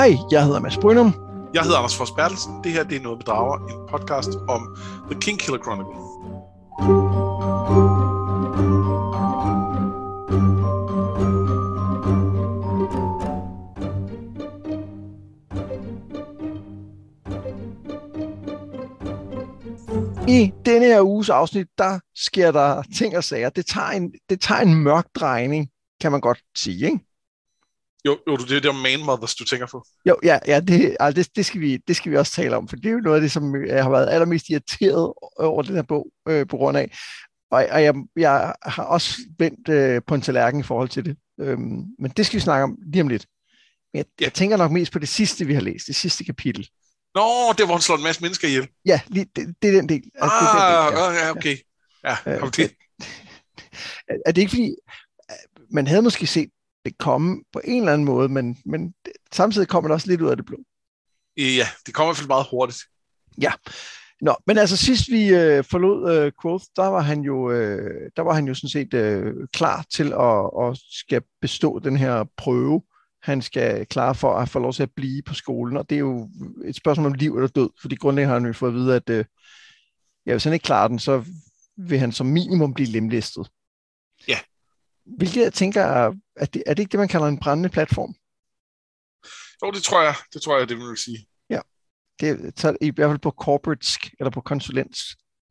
Hej, jeg hedder Mads Brynum. Jeg hedder Anders Fors Bertelsen. Det her det er Noget Bedrager, en podcast om The King Killer Chronicle. I denne her uges afsnit, der sker der ting og sager. Det tager en, det tager en mørk drejning, kan man godt sige, ikke? Jo, jo det er det om Man Mothers, du tænker på. Jo, ja, ja det, altså det, det, skal vi, det skal vi også tale om, for det er jo noget af det, som jeg har været allermest irriteret over den her bog øh, på grund af. Og, og jeg, jeg har også vendt øh, på en tallerken i forhold til det. Øhm, men det skal vi snakke om lige om lidt. Men jeg, ja. jeg tænker nok mest på det sidste, vi har læst, det sidste kapitel. Nå, det var, han slår en masse mennesker ihjel. Ja, lige, det, det er den del. Altså, ah, det er den del, ja. ja, okay. Ja, kom til. Er, er det ikke fordi, man havde måske set det komme på en eller anden måde, men, men samtidig kommer det også lidt ud af det blå. Ja, det kommer i hvert fald meget hurtigt. Ja. Nå, men altså sidst vi øh, forlod øh, Quoth, der var han jo, øh, der var han jo sådan set øh, klar til at, at skal bestå den her prøve, han skal klare for at få lov til at blive på skolen, og det er jo et spørgsmål om liv eller død, fordi grundlæggende har han jo fået at vide, at øh, ja, hvis han ikke klarer den, så vil han som minimum blive lemlæstet. Hvilket jeg tænker, er, det, er det ikke det, man kalder en brændende platform? Jo, det tror jeg. Det tror jeg, det vil sige. Ja, det er i hvert fald på corporatesk, eller på konsulents,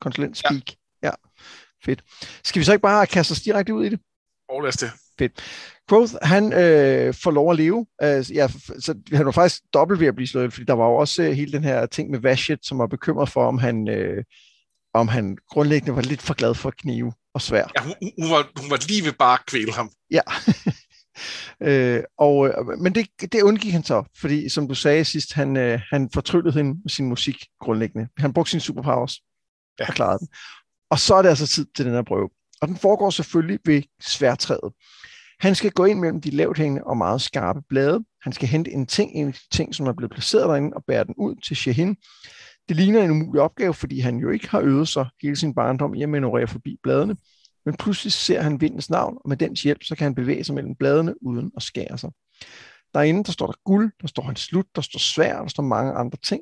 konsulentspeak. Ja. ja, fedt. Skal vi så ikke bare kaste os direkte ud i det? Og lad det. Fedt. Growth, han øh, får lov at leve. Uh, ja, så han var faktisk dobbelt ved at blive slået, fordi der var jo også uh, hele den her ting med Vashit, som var bekymret for, om han, øh, om han grundlæggende var lidt for glad for knive og svær. Ja, hun, hun, var, hun var lige ved bare at kvæle ham. Ja. øh, og, men det, det undgik han så, fordi som du sagde sidst, han, øh, han fortryllede hende med sin musik grundlæggende. Han brugte sine superpowers ja. og klarede den. Og så er det altså tid til den her prøve. Og den foregår selvfølgelig ved sværtræet. Han skal gå ind mellem de lavt hængende og meget skarpe blade. Han skal hente en ting, en ting, som er blevet placeret derinde, og bære den ud til Shahin. Det ligner en umulig opgave, fordi han jo ikke har øvet sig hele sin barndom i at manøvrere forbi bladene. Men pludselig ser han vindens navn, og med dens hjælp, så kan han bevæge sig mellem bladene uden at skære sig. Derinde, der står der guld, der står hans slut, der står svær, der står mange andre ting.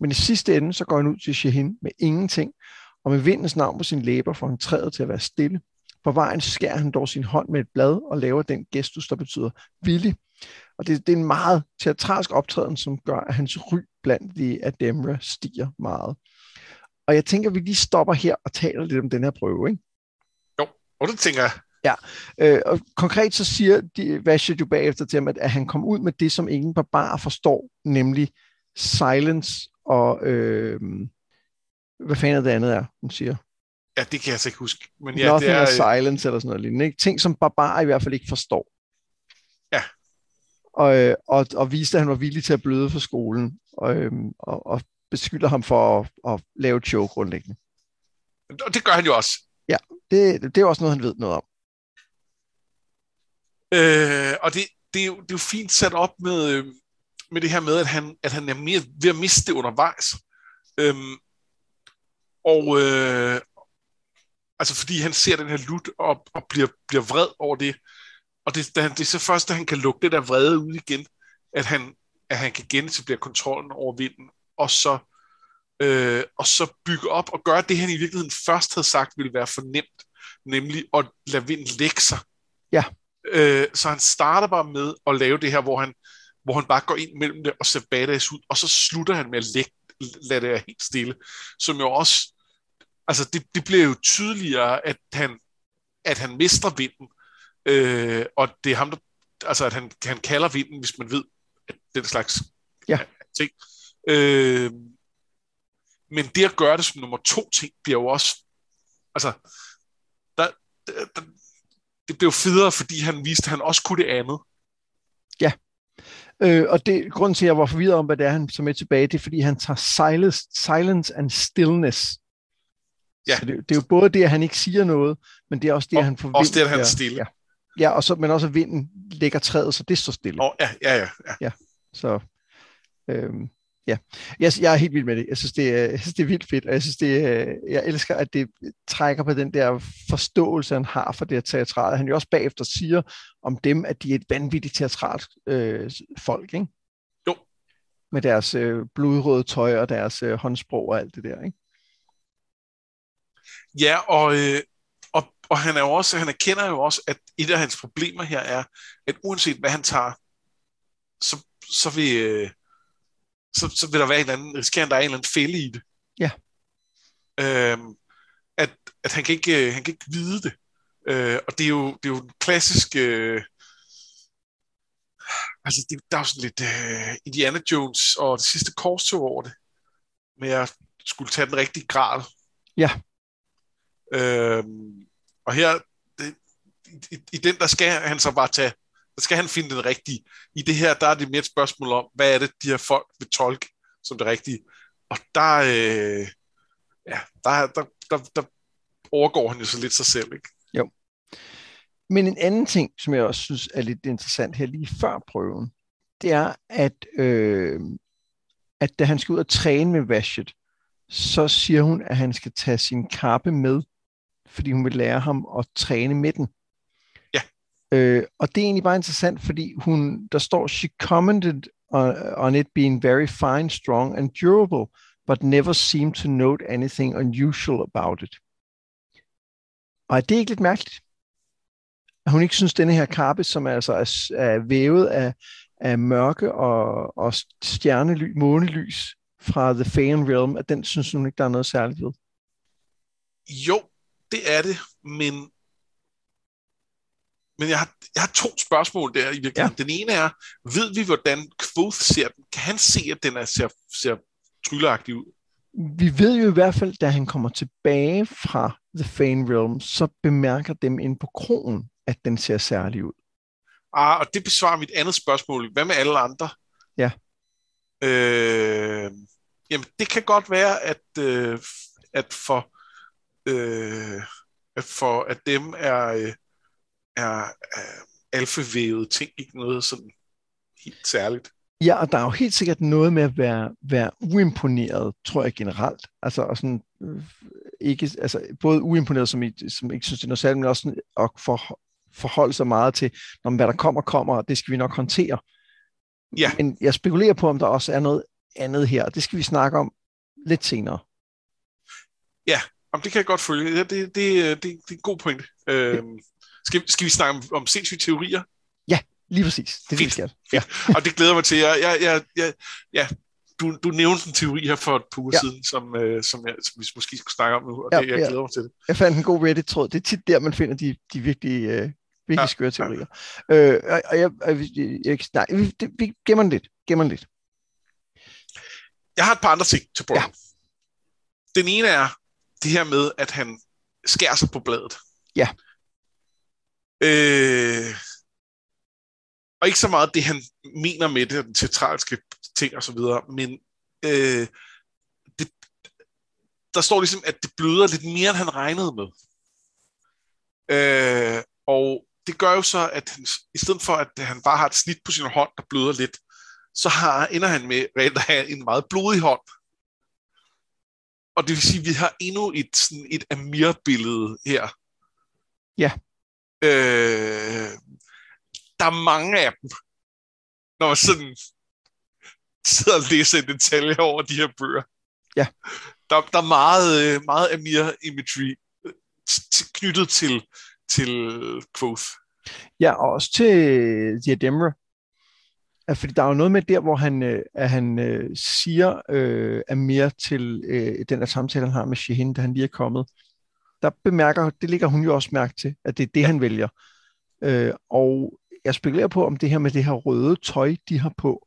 Men i sidste ende, så går han ud til Shahin med ingenting, og med vindens navn på sin læber får han træet til at være stille. På vejen skærer han dog sin hånd med et blad og laver den gestus, der betyder villig. Og det, det er en meget teatralsk optræden, som gør, at hans ry blandt de Ademra stiger meget. Og jeg tænker, at vi lige stopper her og taler lidt om den her prøve, ikke? Jo, og det tænker jeg. Ja, øh, og konkret så siger de, Vashet jo bagefter til ham, at, at han kom ud med det, som ingen barbar forstår, nemlig silence og, øh, hvad fanden er det andet er, hun siger? Ja, det kan jeg så ikke huske. Men ja, Nothing det er, silence eller sådan noget lignende. Ikke? Ting, som barbarer i hvert fald ikke forstår. Og, øh, og, og viste, at han var villig til at bløde for skolen, og, øhm, og, og beskylder ham for at, at lave et show grundlæggende. Og det gør han jo også. Ja, det, det er også noget, han ved noget om. Øh, og det, det, er jo, det er jo fint sat op med, øh, med det her med, at han, at han er mere ved at miste det undervejs. Øhm, og øh, altså fordi han ser den her lut og, og bliver, bliver vred over det. Og det, det er så først, at han kan lukke det der vrede ud igen, at han, at han kan genetablere kontrollen over vinden, og så, øh, og så bygge op og gøre det, han i virkeligheden først havde sagt ville være fornemt, nemlig at lade vinden lægge sig. Ja. Øh, så han starter bare med at lave det her, hvor han, hvor han bare går ind mellem det og ser badass ud, og så slutter han med at lægge, lade det være helt stille, som jo også altså det, det bliver jo tydeligere, at han, at han mister vinden, øh, og det er ham, der, altså at han, han kalder vinden, hvis man ved, at den slags ja. ting. Øh, men det at gøre det som nummer to ting, bliver jo også, altså, der, der, der, det blev federe, fordi han viste, at han også kunne det andet. Ja, øh, og det grund til, at jeg var forvirret om, hvad det er, han som er tilbage, det er, fordi han tager silence, silence and stillness Ja. Så det, det er jo både det, at han ikke siger noget, men det er også det, at han forventer. Også det, at han er stille. Ja, ja og så, men også at vinden lægger træet, så det står stille. Oh, ja, ja, ja, ja. ja så, øhm, ja. Jeg, jeg er helt vild med det. Jeg synes, det er, jeg synes, det er vildt fedt, og jeg synes, det er, jeg elsker, at det trækker på den der forståelse, han har for det her teatral. Han jo også bagefter siger om dem, at de er et vanvittigt teatralt øh, folk, ikke? Jo, med deres øh, blodrøde tøj og deres øh, håndsprog og alt det der, ikke? Ja, og, øh, og, han er jo også, han erkender jo også, at et af hans problemer her er, at uanset hvad han tager, så, så vil, øh, så, så vil der være en eller anden, risikerer der er en eller anden fælde i det. Ja. Øhm, at, at han kan ikke, han kan ikke vide det. Øh, og det er jo, det er jo en klassisk... Øh, altså, det, der er jo sådan lidt øh, Indiana Jones og det sidste korstog over det. Med at skulle tage den rigtige grad. Ja. Øhm, og her, det, i, i den, der skal han så bare tage, der skal han finde den rigtige. I det her, der er det mere et spørgsmål om, hvad er det, de her folk vil tolke som det rigtige. Og der, øh, ja, der, der, der, der overgår han jo så lidt sig selv, ikke? Jo. Men en anden ting, som jeg også synes er lidt interessant her lige før prøven, det er, at, øh, at da han skal ud og træne med Vashet, så siger hun, at han skal tage sin kappe med, fordi hun vil lære ham at træne med den. Ja. Øh, og det er egentlig bare interessant, fordi hun, der står, she commented on, on it being very fine, strong and durable, but never seemed to note anything unusual about it. Og er det ikke lidt mærkeligt? At hun ikke synes, at denne her kappe, som altså er, er vævet af, af mørke og, og stjernely, månelys fra The Faen Realm, at den synes hun ikke, der er noget særligt ved? Jo, det er det, men, men jeg, har, jeg har to spørgsmål der i virkeligheden. Ja. Den ene er, ved vi, hvordan Quoth ser den? Kan han se, at den er, ser, ser trylleagtig ud? Vi ved jo i hvert fald, da han kommer tilbage fra The Fane Realm, så bemærker dem ind på krogen, at den ser særlig ud. Ah, og det besvarer mit andet spørgsmål. Hvad med alle andre? Ja. Øh, jamen, det kan godt være, at, øh, at for øh, for at dem er, øh, er, er alfavævet ting ikke noget sådan helt særligt. Ja, og der er jo helt sikkert noget med at være, være uimponeret, tror jeg generelt. Altså, og sådan, øh, ikke, altså både uimponeret, som, I, som ikke synes, det er noget særligt, men også sådan, at for, forholde sig meget til, når hvad der kommer, kommer, og det skal vi nok håndtere. Ja. Men jeg spekulerer på, om der også er noget andet her, det skal vi snakke om lidt senere. Ja, om det kan jeg godt følge. Ja, det, det, det, det er en god point. Øhm, skal, skal vi snakke om, om sindssyge teorier? Ja, lige præcis. Det Fint. skal ja. Og det glæder mig til. Jeg, jeg, jeg, jeg, ja, du, du nævnte en teori her for et par uger ja. siden, som, øh, som, jeg, som vi måske skulle snakke om nu, og ja, det, jeg ja. glæder mig til det. Jeg fandt en god Reddit-tråd. Det er tit der, man finder de, de virkelig, øh, virkelig ja, skøre teorier. Ja. Øh, og, og jeg, jeg, jeg, nej, vi, det, vi gemmer den lidt. Gemmer den lidt. Jeg har et par andre ting til Brown. Ja. Den ene er det her med, at han skærer sig på bladet. Ja. Øh, og ikke så meget det, han mener med det, den teatralske ting og så videre, men øh, det, der står ligesom, at det bløder lidt mere, end han regnede med. Øh, og det gør jo så, at han, i stedet for, at han bare har et snit på sin hånd, der bløder lidt, så har, ender han med reelt at have en meget blodig hånd. Og det vil sige, at vi har endnu et, sådan et Amir-billede her. Ja. Øh, der er mange af dem, når man sådan sidder og læser i detaljer over de her bøger. Ja. Der, der er meget, meget Amir-imagery knyttet til, til Quoth. Ja, og også til Diademra. Fordi der er jo noget med der, hvor han, øh, at han øh, siger øh, Amir til øh, den der samtale, han har med Shehin, da han lige er kommet. Der bemærker, det ligger hun jo også mærke til, at det er det, ja. han vælger. Øh, og jeg spekulerer på, om det her med det her røde tøj, de har på,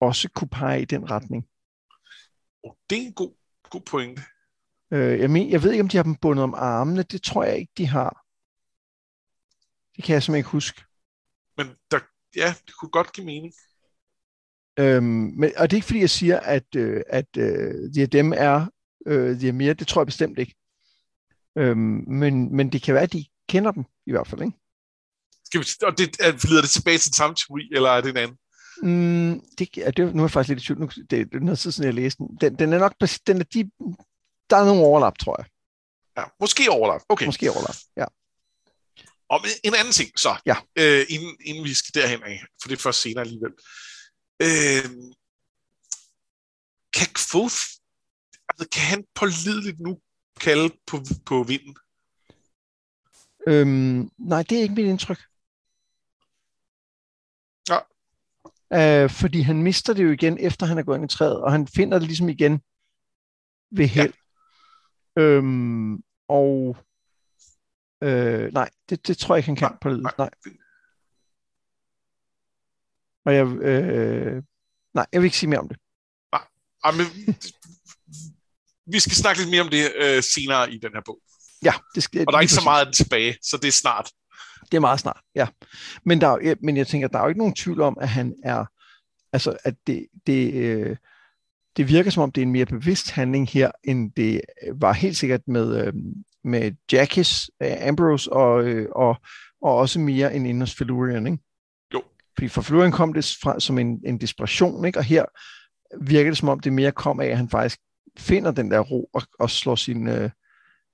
også kunne pege i den retning. Oh, det er en god, god pointe. Øh, jeg, men, jeg ved ikke, om de har dem bundet om armene. Det tror jeg ikke, de har. Det kan jeg simpelthen ikke huske. Men der, ja, det kunne godt give mening. Øhm, men, og det er ikke fordi, jeg siger, at, øh, at øh, de dem er øh, de er mere. Det tror jeg bestemt ikke. Øhm, men, men det kan være, at de kender dem i hvert fald, ikke? Skal vi, og det, leder det tilbage til samme teori, eller er det en anden? Mm, det, er det, nu er jeg faktisk lidt i tvivl. Nu, det, det er noget sådan, jeg læste den. den. Den er nok, den er de, der er nogle overlap, tror jeg. Ja, måske overlap. Okay. Måske overlap, ja. Og en anden ting så, ja. øh, inden, inden vi skal derhen af, for det er først senere alligevel. Øh, kan Kvoth, altså kan han pålideligt nu kalde på, på vinden? Øhm, nej, det er ikke mit indtryk. Ja. Øh, fordi han mister det jo igen, efter han er gået ind i træet, og han finder det ligesom igen ved held. Ja. Øhm, og øh, nej, det, det tror jeg ikke, han kan Nej, på ledet. nej. Nej. Og jeg, øh, nej, jeg vil ikke sige mere om det. Ah, men, vi skal snakke lidt mere om det øh, senere i den her bog. Ja, det skal, Og der er ikke så meget af det tilbage, så det er snart. Det er meget snart, ja. Men, der, er men jeg tænker, der er jo ikke nogen tvivl om, at han er, altså at det, det, øh, det virker som om, det er en mere bevidst handling her, end det var helt sikkert med, øh, med Jackis, øh, Ambrose og, øh, og, og også mere end inde hos Felurian, ikke? Jo. Fordi for Felurian kom det fra, som en, en desperation, ikke? Og her virker det som om, det mere kom af, at han faktisk finder den der ro og, og slår sin, øh,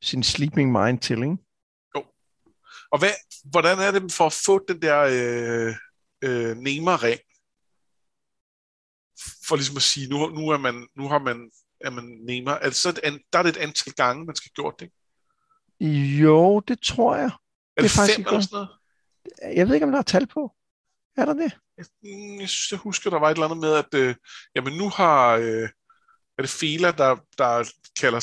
sin sleeping mind til, ikke? Og hvad, hvordan er det for at få den der øh, øh, Nema-ring? For ligesom at sige, nu, nu, er man, nu har man, er man Nema. Altså, der er det et antal gange, man skal have gjort det. ikke? Jo, det tror jeg. Er Det det, er faktisk fem eller sådan noget? Jeg ved ikke, om der er tal på. Er der det? Jeg, mm, jeg synes, jeg husker, der var et eller andet med, at øh, jamen, nu har øh, er det Fela, der, der kalder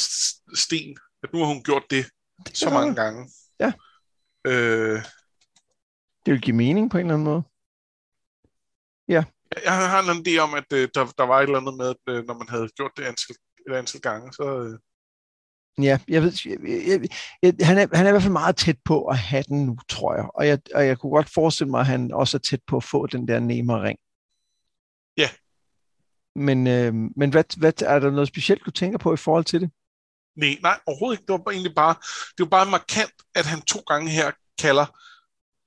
Sten, at nu har hun gjort det så kan mange godt gange. Ja. Øh, Det vil give mening på en eller anden måde. jeg har en eller anden idé om, at øh, der, der var et eller andet med, at øh, når man havde gjort det antal, et antal gange, så... Øh, Ja, jeg ved, jeg, jeg, jeg, han, er, han er i hvert fald meget tæt på at have den nu, tror jeg. Og jeg, og jeg kunne godt forestille mig, at han også er tæt på at få den der Neymar-ring. Ja. Men, øh, men hvad, hvad, er der noget specielt, du tænker på i forhold til det? nej, nej, overhovedet ikke. Det var egentlig bare, det var bare markant, at han to gange her kalder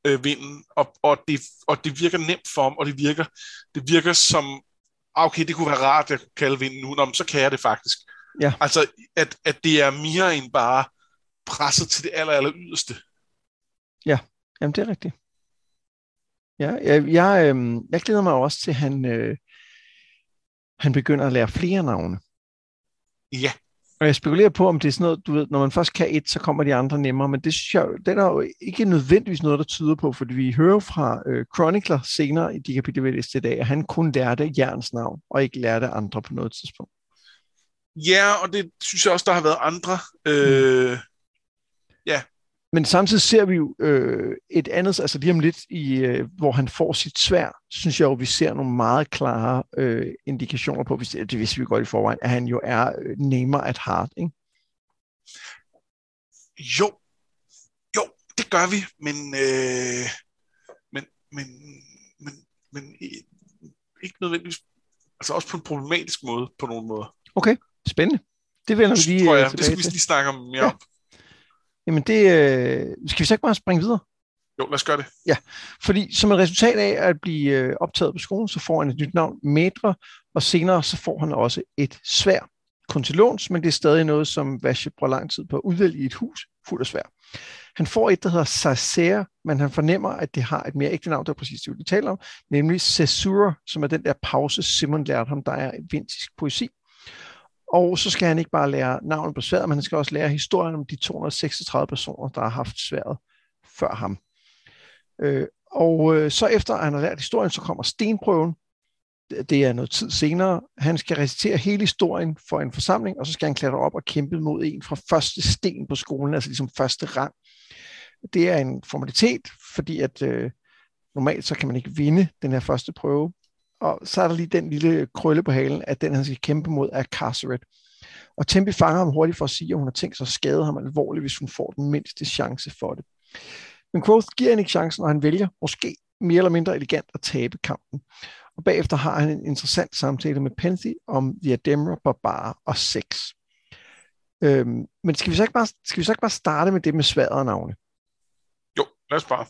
øh, vinden, og, og, det, og det virker nemt for ham, og det virker, det virker som, ah, okay, det kunne være rart, at jeg kunne kalde vinden nu, Nå, men så kan jeg det faktisk. Ja. Altså, at, at det er mere end bare presset til det aller, aller yderste. Jamen, det er rigtigt. Ja, jeg, jeg, øh, jeg glæder mig også til, at han, øh, han begynder at lære flere navne. Ja, Og jeg spekulerer på, om det er sådan noget, du ved, når man først kan et, så kommer de andre nemmere, men det synes jeg, det er jo ikke nødvendigvis noget, der tyder på, fordi vi hører fra øh, Chronicler senere i de kapitler, vi læste i dag, at han kun lærte Jerns navn, og ikke lærte andre på noget tidspunkt. Ja, og det synes jeg også, der har været andre. Øh, Men samtidig ser vi jo øh, et andet, altså lige om lidt, i, øh, hvor han får sit svær, synes jeg jo, vi ser nogle meget klare øh, indikationer på, hvis det, vidste vi godt i forvejen, at han jo er øh, namer at heart, ikke? jo, jo, det gør vi, men, øh, men, men, men, men i- ikke nødvendigvis, altså også på en problematisk måde, på nogle måder. Spændende. Det vender vi lige tror øh, jeg. Det skal vi lige snakke om mere Ja. om. Jamen det, øh, skal vi så ikke bare springe videre? Jo, lad os gøre det. Fordi som et resultat af at blive øh, optaget på skolen, så får han et nyt navn, Medre, og senere så får han også et svær. Kun til låns, men det er stadig noget, som Vashe bruger lang tid på at udvælge i et hus fuld af svær. Han får et, der hedder Sacer, men han fornemmer, at det har et mere ægte navn, der er præcis det, vi taler om, nemlig Cesura, som er den der pause, Simon lærte ham, der er vintisk poesi. Og så skal han ikke bare lære navnet på sværet, men han skal også lære historien om de 236 personer, der har haft sværet før ham. Øh, og øh, så efter at han har lært historien, så kommer stenprøven. Det- Det er noget tid senere. Han skal recitere hele historien for en forsamling, og så skal han klatre op og kæmpe mod en fra første sten på skolen, altså ligesom første rang. Det er en formalitet, fordi at øh, normalt så kan man ikke vinde den her første prøve. Og så er der lige den lille krølle på halen, at den han skal kæmpe mod er Carceret. Og Tempi fanger ham hurtigt for at sige, at hun har tænkt sig at skade ham alvorligt, hvis hun får den mindste chance for det. Men Quoth giver han ikke chancen, og han vælger måske mere eller mindre elegant at tabe kampen. Og bagefter har han en interessant samtale med Penthy om The Ademra, Barbar og sex. Øhm, men skal vi, så ikke bare, skal vi så ikke bare starte med det med sværet navne? Jo, lad os bare.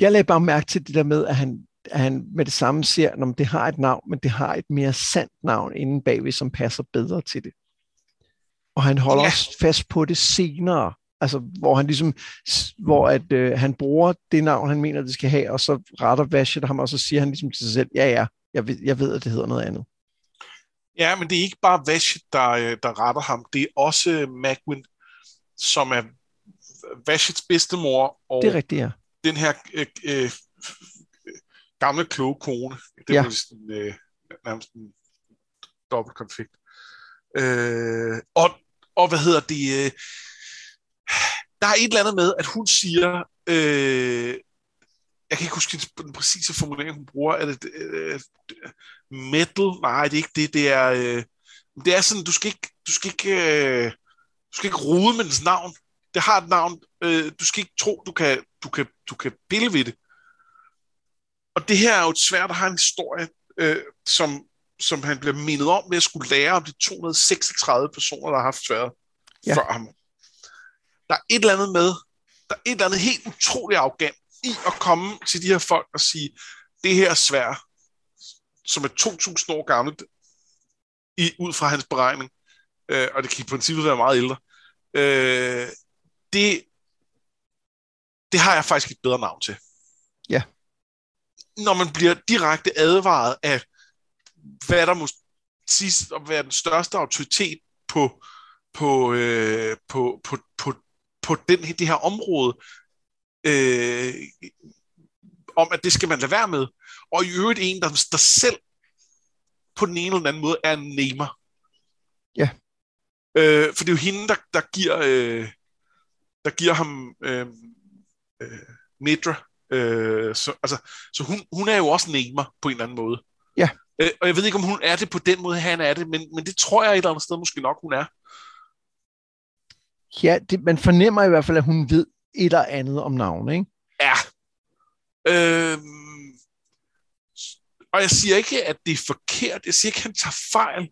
Jeg lagde bare mærke til det der med, at han, at han med det samme ser, at det har et navn, men det har et mere sandt navn inden bagved, som passer bedre til det. Og han holder Ja. også fast på det senere, altså hvor han ligesom, hvor at øh, han bruger det navn, han mener, det skal have, og så retter Vashet ham, og så siger han ligesom til sig selv, ja ja, jeg ved, jeg ved at det hedder noget andet. Ja, men det er ikke bare Vashit, der, øh, der retter ham. Det er også Magwin, som er Vashits bedstemor. Og det er rigtigt, ja. Den her øh, øh, gamle kloge kone. Det ja. sådan, øh, nærmest en dobbelt konflikt. Øh, og, og hvad hedder det? Øh, der er et eller andet med, at hun siger, øh, jeg kan ikke huske den præcise formulering, hun bruger, er det øh, metal? Nej, det er ikke det, det er, øh, det er sådan, du skal ikke, du skal ikke, øh, du skal ikke rode med dens navn. Det har et navn, øh, du skal ikke tro, du kan, du kan, du kan pille ved det. Og det her er jo et svært at have en historie, øh, som, som han bliver mindet om ved at skulle lære om de 236 personer, der har haft sværet ja. før ham. Der er et eller andet med, der er et eller andet helt utroligt arrogant i at komme til de her folk og sige, det her svær, som er 2.000 år gammelt, i, ud fra hans beregning, øh, og det kan i princippet være meget ældre, øh, det, det har jeg faktisk et bedre navn til. Når man bliver direkte advaret af, hvad der må sidst at være den største autoritet på, på, øh, på, på, på, på den, det her område, øh, om at det skal man lade være med. Og i øvrigt en, der, der selv på den ene eller den anden måde er en nemer. Ja. Øh, for det er jo hende, der, der giver øh, der giver ham øh, øh, Midra. Øh, så, altså, så hun, hun er jo også nemer på en eller anden måde. Ja. Øh, og jeg ved ikke, om hun er det på den måde, han er det, men, men det tror jeg et eller andet sted måske nok, hun er. Ja, det, man fornemmer i hvert fald, at hun ved et eller andet om navnet, ikke? Ja. Øh, og jeg siger ikke, at det er forkert. Jeg siger ikke, at han tager fejl.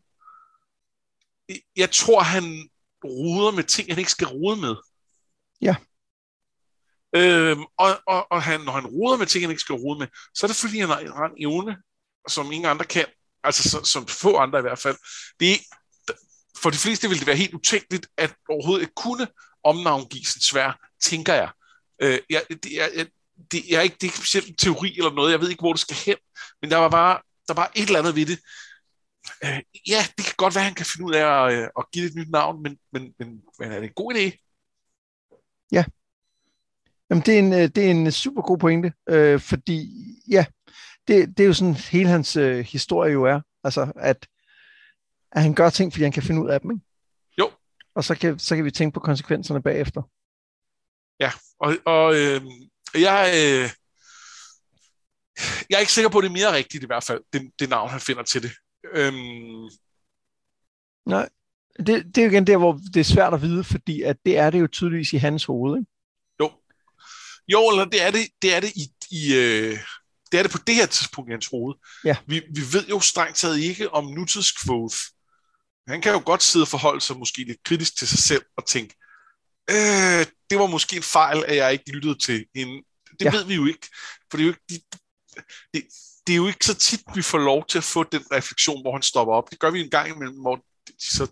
Jeg tror, han ruder med ting, han ikke skal rode med. Ja. Øhm, og og, og han, når han roder med ting, han ikke skal rode med, så er det fordi, han har en evne, som ingen andre kan. Altså som, som få andre i hvert fald. Det er, for de fleste ville det være helt utænkeligt, at overhovedet ikke kunne omnavngive sin svær, tænker jeg. Øh, jeg, det, jeg, det, jeg er ikke, det er ikke specielt en teori eller noget, jeg ved ikke, hvor det skal hen, men der var bare, der var et eller andet ved det. Øh, ja, det kan godt være, at han kan finde ud af at, øh, at give det et nyt navn, men, men, men, men er det en god idé? Ja. Jamen, det er en, øh, det er en super god pointe, øh, fordi ja, det, det er jo sådan hele hans øh, historie jo er, altså at, at han gør ting, fordi han kan finde ud af dem, ikke? Jo. Og så kan, så kan vi tænke på konsekvenserne bagefter. Ja, og, og øh, jeg, øh, jeg er ikke sikker på, at det er mere rigtigt i hvert fald, det, det navn, han finder til det. Øhm... Nej, det, det er jo igen der, hvor det er svært at vide, fordi at det er det jo tydeligvis i hans hoved, ikke? Jo. Eller det er det, det, er det i, i øh, det er det på det her tidspunkt i hans hoved. Ja. Vi, vi ved jo strengt taget ikke om nutidskvoth. Han kan jo godt sidde og forholde sig måske lidt kritisk til sig selv og tænke, øh, det var måske en fejl, at jeg ikke lyttede til hende. Det ja. ved vi jo ikke, for det er jo ikke, det, det, det er jo ikke så tit, vi får lov til at få den refleksion, hvor han stopper op. Det gør vi en gang imellem, hvor de så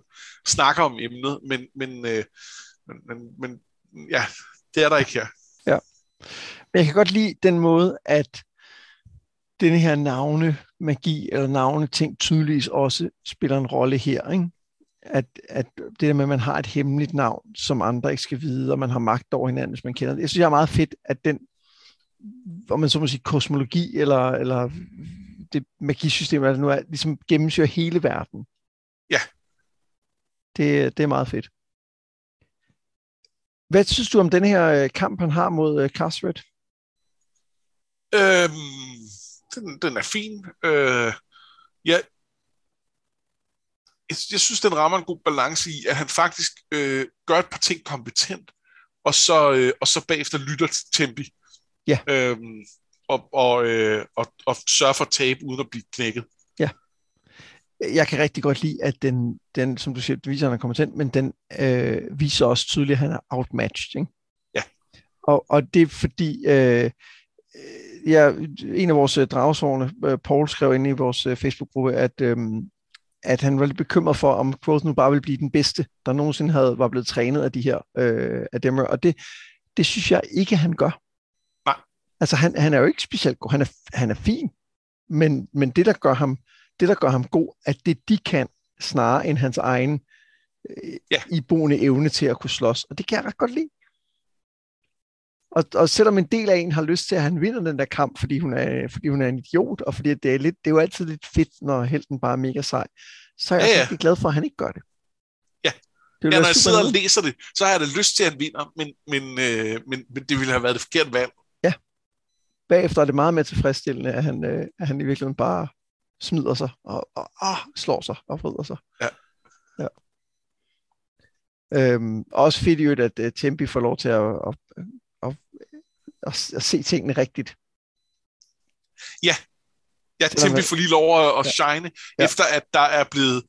snakker om emnet, men, men, øh, men, men, men ja, det er der ikke her. Ja. Men jeg kan godt lide den måde, at den her navne magi eller navne ting tydeligvis også spiller en rolle her. Ikke? at, at det der med, at man har et hemmeligt navn, som andre ikke skal vide, og man har magt over hinanden, hvis man kender det. Jeg synes, det er meget fedt, at den, hvor man så må sige, kosmologi, eller, eller det magisystem, der nu er, ligesom gennemsyrer hele verden. Ja. Det, det er meget fedt. Hvad synes du om den her øh, kamp, han har mod uh, Carteret? Øhm, den, den er fin. Øh, jeg, jeg, jeg synes, den rammer en god balance i, at han faktisk øh, gør et par ting kompetent, og så, øh, og så bagefter lytter til Tempi. Ja. Øhm, og, og, øh, og, og sørger for at tabe, uden at blive knækket. Jeg kan rigtig godt lide, at den, den som du siger, viser, at han er kompetent, men den øh, viser også tydeligt, at han er outmatched. Ikke? Ja. Og, og det er fordi, øh, ja, en af vores øh, dragsårene, øh, Paul, skrev ind i vores øh, Facebook-gruppe, at øh, at han var lidt bekymret for, om Quoth nu bare ville blive den bedste, der nogensinde havde, var blevet trænet af de her øh, af dem. Og det, det synes jeg ikke, han gør. Nej. Altså, han, han er jo ikke specielt god. Han er, han er fin, men, men det, der gør ham, det, der gør ham god, at det, de kan, snarere end hans egen øh, Ja. iboende evne til at kunne slås. Og det kan jeg ret godt lide. Og, og selvom en del af en har lyst til, at han vinder den der kamp, fordi hun er, fordi hun er en idiot, og fordi det er, lidt, det er jo altid lidt fedt, når helten bare er mega sej, så er jeg Ja, ja, ja. ja. glad for, at han ikke gør det. Ja. det Ja, ja, når jeg sidder og læser det, så har jeg da lyst til, at han vinder, men, men, øh, men, men det ville have været det forkerte valg. Bagefter er det meget mere tilfredsstillende, at han, øh, at han i virkeligheden bare smider sig og, og, og slår sig og vrider sig. Ja. ja. Øhm, også fedt i øvrigt, at uh, Tempi får lov til at, at, at, at, at se tingene rigtigt. Ja, Tempe han- får lige lov at, at shine, Ja. ja. efter at der er blevet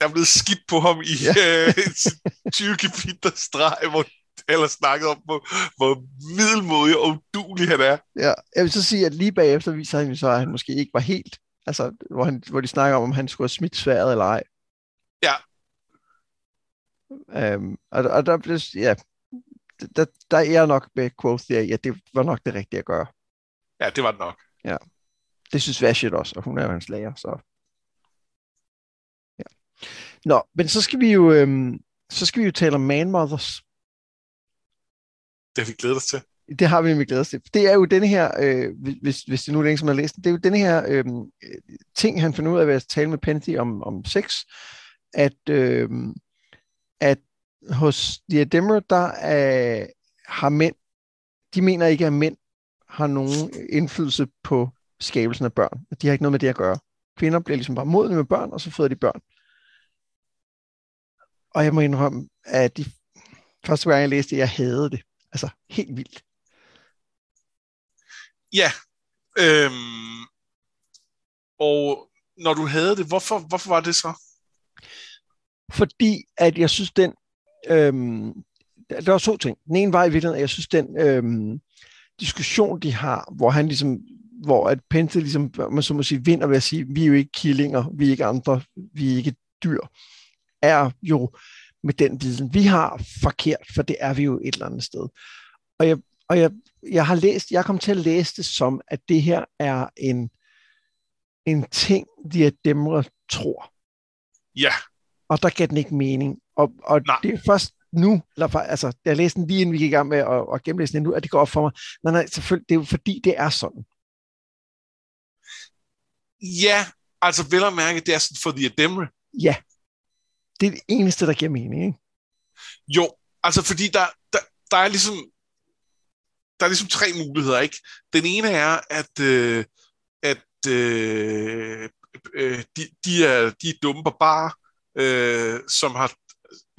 der er blevet skidt på ham i Ja. ja. øh, 20 kapitler streg, hvor eller snakket om, hvor, hvor middelmodig og udulig han er. Ja, jeg vil så sige, at lige bagefter viser han jo så, at han måske ikke var helt, altså, hvor, han, hvor de snakker om, om han skulle have smidt sværet eller ej. Ja. Øhm, og, og der blev, ja, der, der er jeg nok med Quoth, ja, ja, det var nok det rigtige at gøre. Ja, det var det nok. Det synes Vashit også, og hun er jo hans lærer, så... Ja. Nå, men så skal vi jo, øhm, så skal vi jo tale om man-mothers. Det har vi glædet os til. Det har vi nemlig glædet os til. Det er jo den her, øh, hvis, hvis det nu er længe, som har læst den, det er jo den her øh, ting, han finder ud af ved at tale med Penty om, om sex, at, øh, at hos Diademra, der er, har mænd, de mener ikke, at mænd har nogen indflydelse på skabelsen af børn. De har ikke noget med det at gøre. Kvinder bliver ligesom bare modne med børn, og så føder de børn. Og jeg må indrømme, at de første gang jeg læste det, jeg havde det. Altså helt vildt. Ja. Øhm, og når du havde det, hvorfor, hvorfor var det så? Fordi at jeg synes, den... Øhm, der var to ting. Den ene var i virkeligheden, at jeg synes, den øhm, diskussion, de har, hvor han ligesom hvor at Pente ligesom, man så må sige, vinder ved at sige, vi er jo ikke killinger, vi er ikke andre, vi er ikke dyr, er jo med den viden, vi har forkert, for det er vi jo et eller andet sted. Og jeg, og jeg, jeg har læst, jeg kom til at læse det som, at det her er en, en ting, de er demre tror. Ja, og der gav den ikke mening. Og, og Nej. det er først nu, eller, altså, da jeg læste den lige inden vi gik i gang med at, at gennemlæse den nu, at det går op for mig. Nej, nej, selvfølgelig, det er jo fordi, det er sådan. ja, altså vel at mærke, det er sådan for The Ademre. Ja, det er det eneste, der giver mening. Ikke? Jo, altså fordi der, der, der er ligesom der er ligesom tre muligheder, ikke? Den ene er, at, øh, at øh, øh, de, de, er, de er dumme barbarer, øh, som har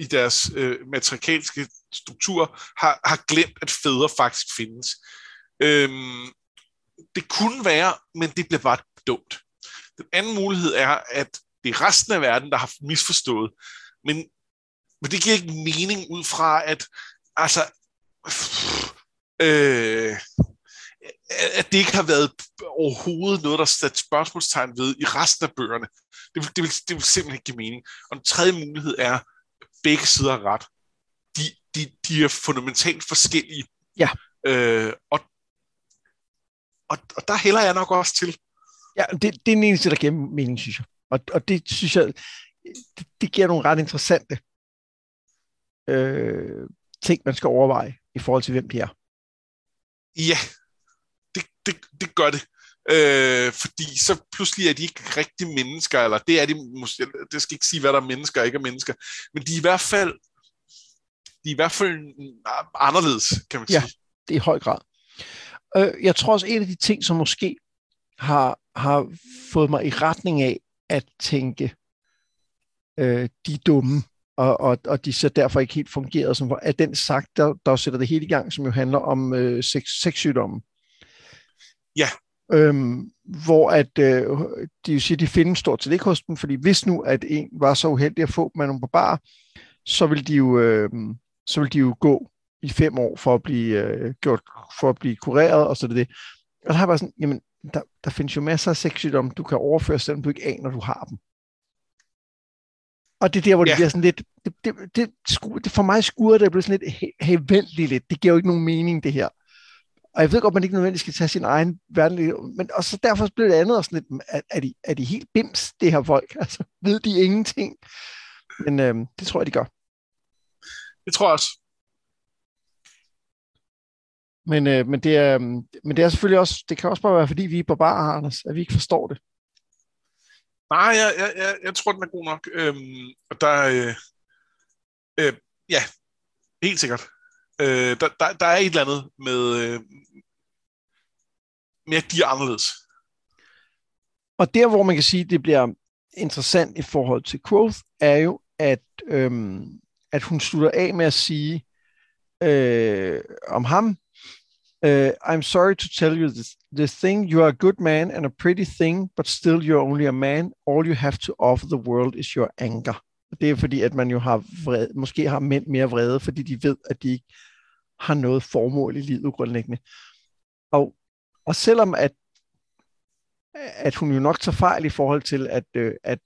i deres øh, matrikalske struktur har, har glemt, at fædre faktisk findes. Øhm, det kunne være, men det bliver bare dumt. Den anden mulighed er, at det er resten af verden, der har misforstået. Men, men det giver ikke mening ud fra, at altså, øh, at det ikke har været overhovedet noget, der er sat spørgsmålstegn ved i resten af bøgerne. Det vil, det, vil, det vil simpelthen ikke give mening. Og den tredje mulighed er, at begge sider har ret. De, de, de er fundamentalt forskellige. Ja. Øh, og, og, og der hælder jeg nok også til. Ja, det, det er den eneste, der giver mening, synes jeg. Og, og det synes jeg, det, det giver nogle ret interessante øh, ting, man skal overveje i forhold til, hvem de er. Ja, det, det, det gør det. Øh, fordi så pludselig er de ikke rigtige mennesker, eller det er de måske, det skal ikke sige, hvad der er mennesker og ikke er mennesker, men de er i hvert fald de er i hvert fald anderledes, kan man Ja. sige. Det er i høj grad. Øh, jeg tror også, en af de ting, som måske har, har fået mig i retning af at tænke, øh, de er dumme, og, og, og de så derfor ikke helt fungeret, som er den sagt, der, der sætter det hele i gang, som jo handler om øh, sex, sexsygdomme. Ja. Øhm, hvor at øh, de jo siger, de findes stort set ikke hos dem, fordi hvis nu, at en var så uheldig at få af nogle barbarer, så vil de jo, øh, så vil de jo gå i fem år for at blive øh, gjort, for at blive kureret, og så det det. Og der har jeg bare sådan, jamen, der, der findes jo masser af sexsygdomme, du kan overføre, selvom du ikke aner, du har dem. Og det er der, hvor det Ja. bliver sådan lidt, det, det, det, sku, det for mig skuer det, bliver sådan lidt hevendeligt lidt. Det giver jo ikke nogen mening, det her. og jeg ved godt, man ikke nødvendigvis skal tage sin egen verden, men og så derfor bliver det andet også lidt, er, er, de, er de helt bims, det her folk? Altså, ved de ingenting? Men øh, det tror jeg, de gør. Det tror jeg også. Men, øh, men, det er, men det er selvfølgelig også, det kan også bare være, fordi vi er barbarer, Anders, at vi ikke forstår det. Nej, jeg, jeg, jeg, jeg tror, den er god nok. Øhm, og der, øh, øh, ja, helt sikkert. Øh, der, der, der er et eller andet med, øh, med at de er anderledes. Og der, hvor man kan sige, det bliver interessant i forhold til Quoth, er jo, at, øhm, at hun slutter af med at sige øh, om ham, Uh, I'm sorry to tell you this, this thing. You are a good man and a pretty thing, but still you're only a man. All you have to offer the world is your anger. Det er fordi, at man jo har vred, måske har mænd mere vrede, fordi de ved, at de ikke har noget formål i livet grundlæggende. Og, og selvom at, at hun jo nok tager fejl i forhold til, at, øh, at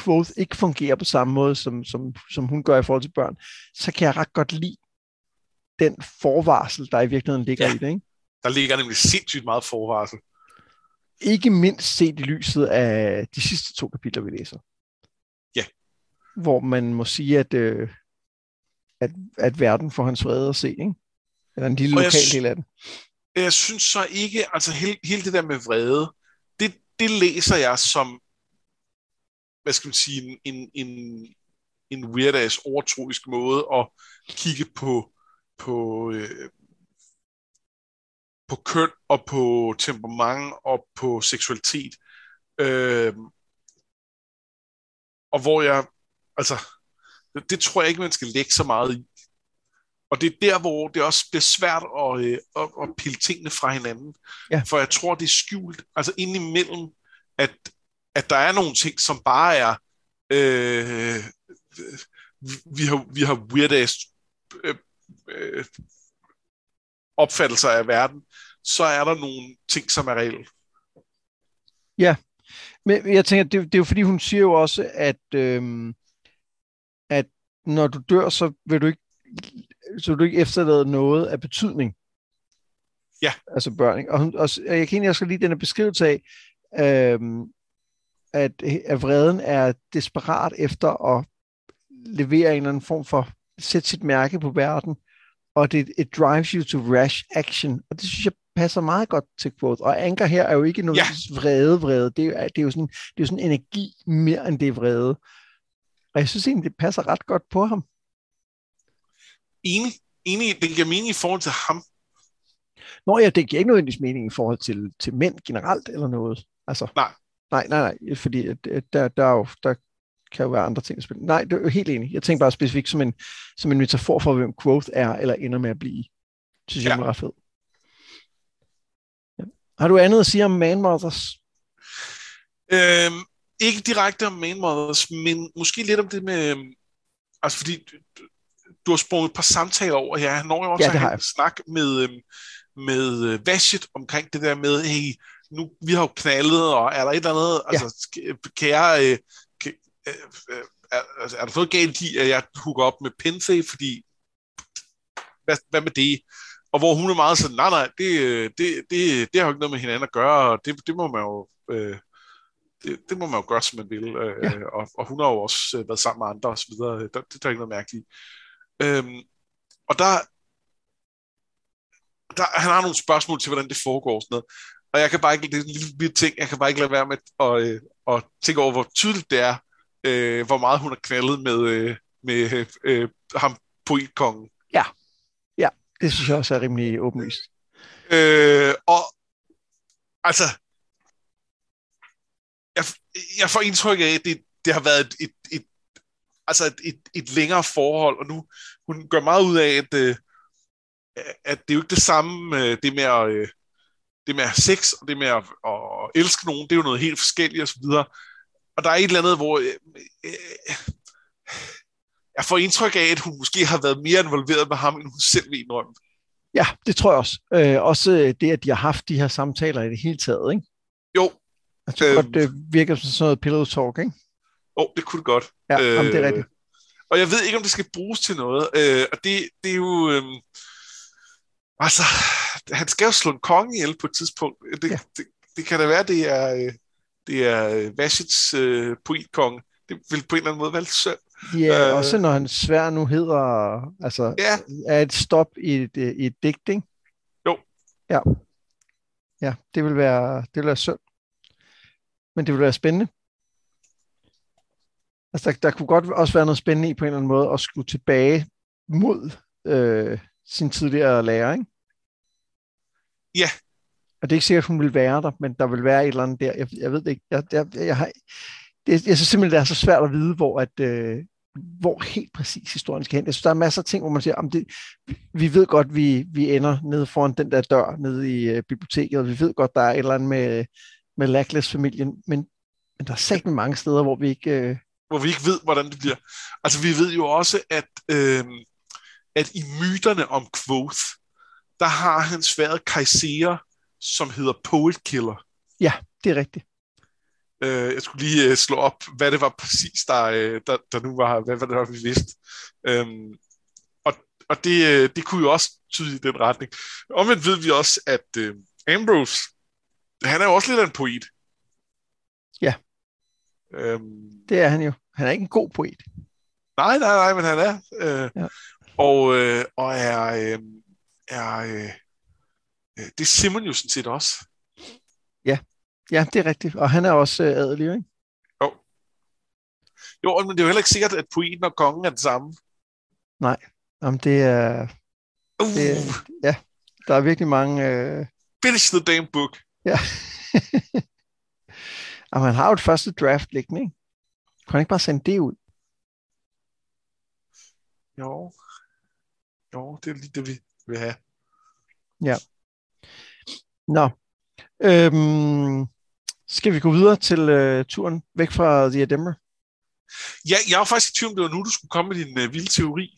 Quoth ikke fungerer på samme måde, som, som, som hun gør i forhold til børn, så kan jeg ret godt lide den forvarsel, der i virkeligheden ligger ja, i det. Ikke? Der ligger nemlig sindssygt meget forvarsel. Ikke mindst set i lyset af de sidste to kapitler, vi læser. Ja. Hvor man må sige, at, øh, at, at verden får hans vrede at se, ikke? Eller en lille lokal del af den. Jeg synes så ikke, altså hele, hele det der med vrede, det, det læser jeg som, hvad skal man sige, en, en, en, en weird-ass overtroisk måde at kigge på på, øh, på køn og på temperament og på seksualitet. Øh, og hvor jeg, altså, det, det tror jeg ikke, man skal lægge så meget i. Og det er der, hvor det også bliver svært at, øh, at, at pille tingene fra hinanden. Ja. For jeg tror, det er skjult, altså indimellem, at, at der er nogle ting, som bare er, øh, vi har, vi har weird ass øh, opfattelser af verden, så er der nogle ting, som er reelle. Ja, men jeg tænker, det, det er jo fordi, hun siger jo også, at, øh, at når du dør, så vil du ikke, så vil du ikke efterlade noget af betydning. Ja. Altså børn. Ikke? Og, hun, og jeg kan egentlig også lide den beskrivelse af, øh, at, at vreden er desperat efter at levere en eller anden form for sætte sit mærke på verden, og det it drives you to rash action, og det synes jeg passer meget godt til quote. Og Anker her er jo ikke noget ja. vrede, vrede. Det er, det, er jo sådan, det er jo sådan energi mere end det er vrede. Og jeg synes egentlig, det passer ret godt på ham. Enig. Enig. Det giver mening i forhold til ham. Nå ja, det giver ikke nødvendigvis mening i forhold til, til mænd generelt eller noget. Altså, nej. Nej, nej, nej, fordi der, der, er jo, der kan jo være andre ting at spille. Nej, det er jo helt enig. Jeg tænker bare specifikt som en, som en metafor for, hvem Quoth er, eller ender med at blive. Det synes jeg er ret fedt. Ja. Har du andet at sige om Man Mothers? Øhm, ikke direkte om Man Mothers, men måske lidt om det med... Øhm, altså fordi du, har sprunget et par samtaler over her. Han når jo også ja, har jeg. snak med, øhm, med øh, Vashet omkring det der med, hey, nu, vi har jo knaldet, og er der et eller andet, ja. altså, kan jeg, øh, Øh, øh, er, altså, er der noget galt i, at jeg hooker op med Penthe, fordi hvad, hvad med det? Og hvor hun er meget sådan, nej, nej, det, det, det, det har jo ikke noget med hinanden at gøre, og det, det må man jo... Øh, det, det må man jo gøre, som man vil. Øh, ja. og, og hun har jo også øh, været sammen med andre og så videre. Der, det der er ikke noget mærkeligt. Øhm, og der, der, han har nogle spørgsmål til, hvordan det foregår og sådan noget. Og jeg kan bare ikke, det er en lille ting, jeg kan bare ikke lade være med at, øh, at tænke over, hvor tydeligt det er, øh, hvor meget hun har knaldet med, øh, med øh, ham poetkongen. Ja, ja, det synes jeg også er rimelig åbenlyst. Øh, og altså, jeg, jeg får indtryk af, at det, det har været et, et, et, altså et, et, et længere forhold, og nu hun gør meget ud af, at, øh, at det er jo ikke det samme, øh, det med at, øh, det med at have sex, og det med at, at elske nogen, det er jo noget helt forskelligt osv., og der er et eller andet, hvor øh, øh, jeg får indtryk af, at hun måske har været mere involveret med ham, end hun selv vil indrømme. Ja, det tror jeg også. Øh, også det, at de har haft de her samtaler i det hele taget, ikke? Jo. Jeg tror øhm, godt, det virker som sådan noget pillow talk, ikke? Jo, det kunne det godt. Ja, øh, jamen, det er rigtigt. Og jeg ved ikke, om det skal bruges til noget. Øh, og det, det er jo... Øh, altså, han skal jo slå en konge ihjel på et tidspunkt. Det, ja. det, det kan da være, det er, øh, det er Vashits øh, poetkonge. Det vil på en eller anden måde være lidt synd. Ja, øh, også når han svær nu hedder, altså, ja. er et stop i et, i et digt, ikke? Jo. Ja. Ja, det vil være, det vil være synd. Men det vil være spændende. Altså, der, der kunne godt også være noget spændende i på en eller anden måde at skulle tilbage mod øh, sin tidligere lærer, ikke? Ja. Og det er ikke sikkert, at hun vil være der, men der vil være et eller andet der. Jeg, jeg ved det ikke. Jeg, jeg, jeg, har, det, jeg synes simpelthen, det er så svært at vide, hvor, at, øh, hvor helt præcis historien skal hen. Jeg synes, der er masser af ting, hvor man siger, om det, vi ved godt, vi, vi ender nede foran den der dør nede i øh, biblioteket, og vi ved godt, der er et eller andet med, med Lackless-familien, men, men der er sikkert mange steder, hvor vi ikke... Øh... Hvor vi ikke ved, hvordan det bliver. Altså, vi ved jo også, at, øh, at i myterne om Quoth, der har han sværet kejserer, som hedder Poet Killer. Ja, det er rigtigt. Øh, jeg skulle lige øh, slå op, hvad det var præcis, der, øh, der, der nu var, hvad, hvad det var, vi vidste. Øhm, og og det, øh, det kunne jo også tyde i den retning. Omvendt ved vi også, at øh, Ambrose, han er jo også lidt af en poet. Ja. Øhm, det er han jo. Han er ikke en god poet. Nej, nej, nej, men han er. Øh, ja. og, øh, og er, øh, er øh, det er Simon jo sådan set også. Ja, Ja, det er rigtigt. Og han er også øh, adelig, ikke? Jo. Jo, men det er jo heller ikke sikkert, at poeten og kongen er det samme. Nej, Jamen, det er... Uh. Det er ja, der er virkelig mange... Øh... Finish the damn book. Ja. Jamen, han har jo et første draft liggende, ikke? Kan han ikke bare sende det ud? Jo. Jo, det er lige det, vi vil have. Ja. Nå. Øhm, skal vi gå videre til uh, turen væk fra The Edemmer? Ja, jeg var faktisk i tvivl om, det var nu, du skulle komme med din uh, vilde teori.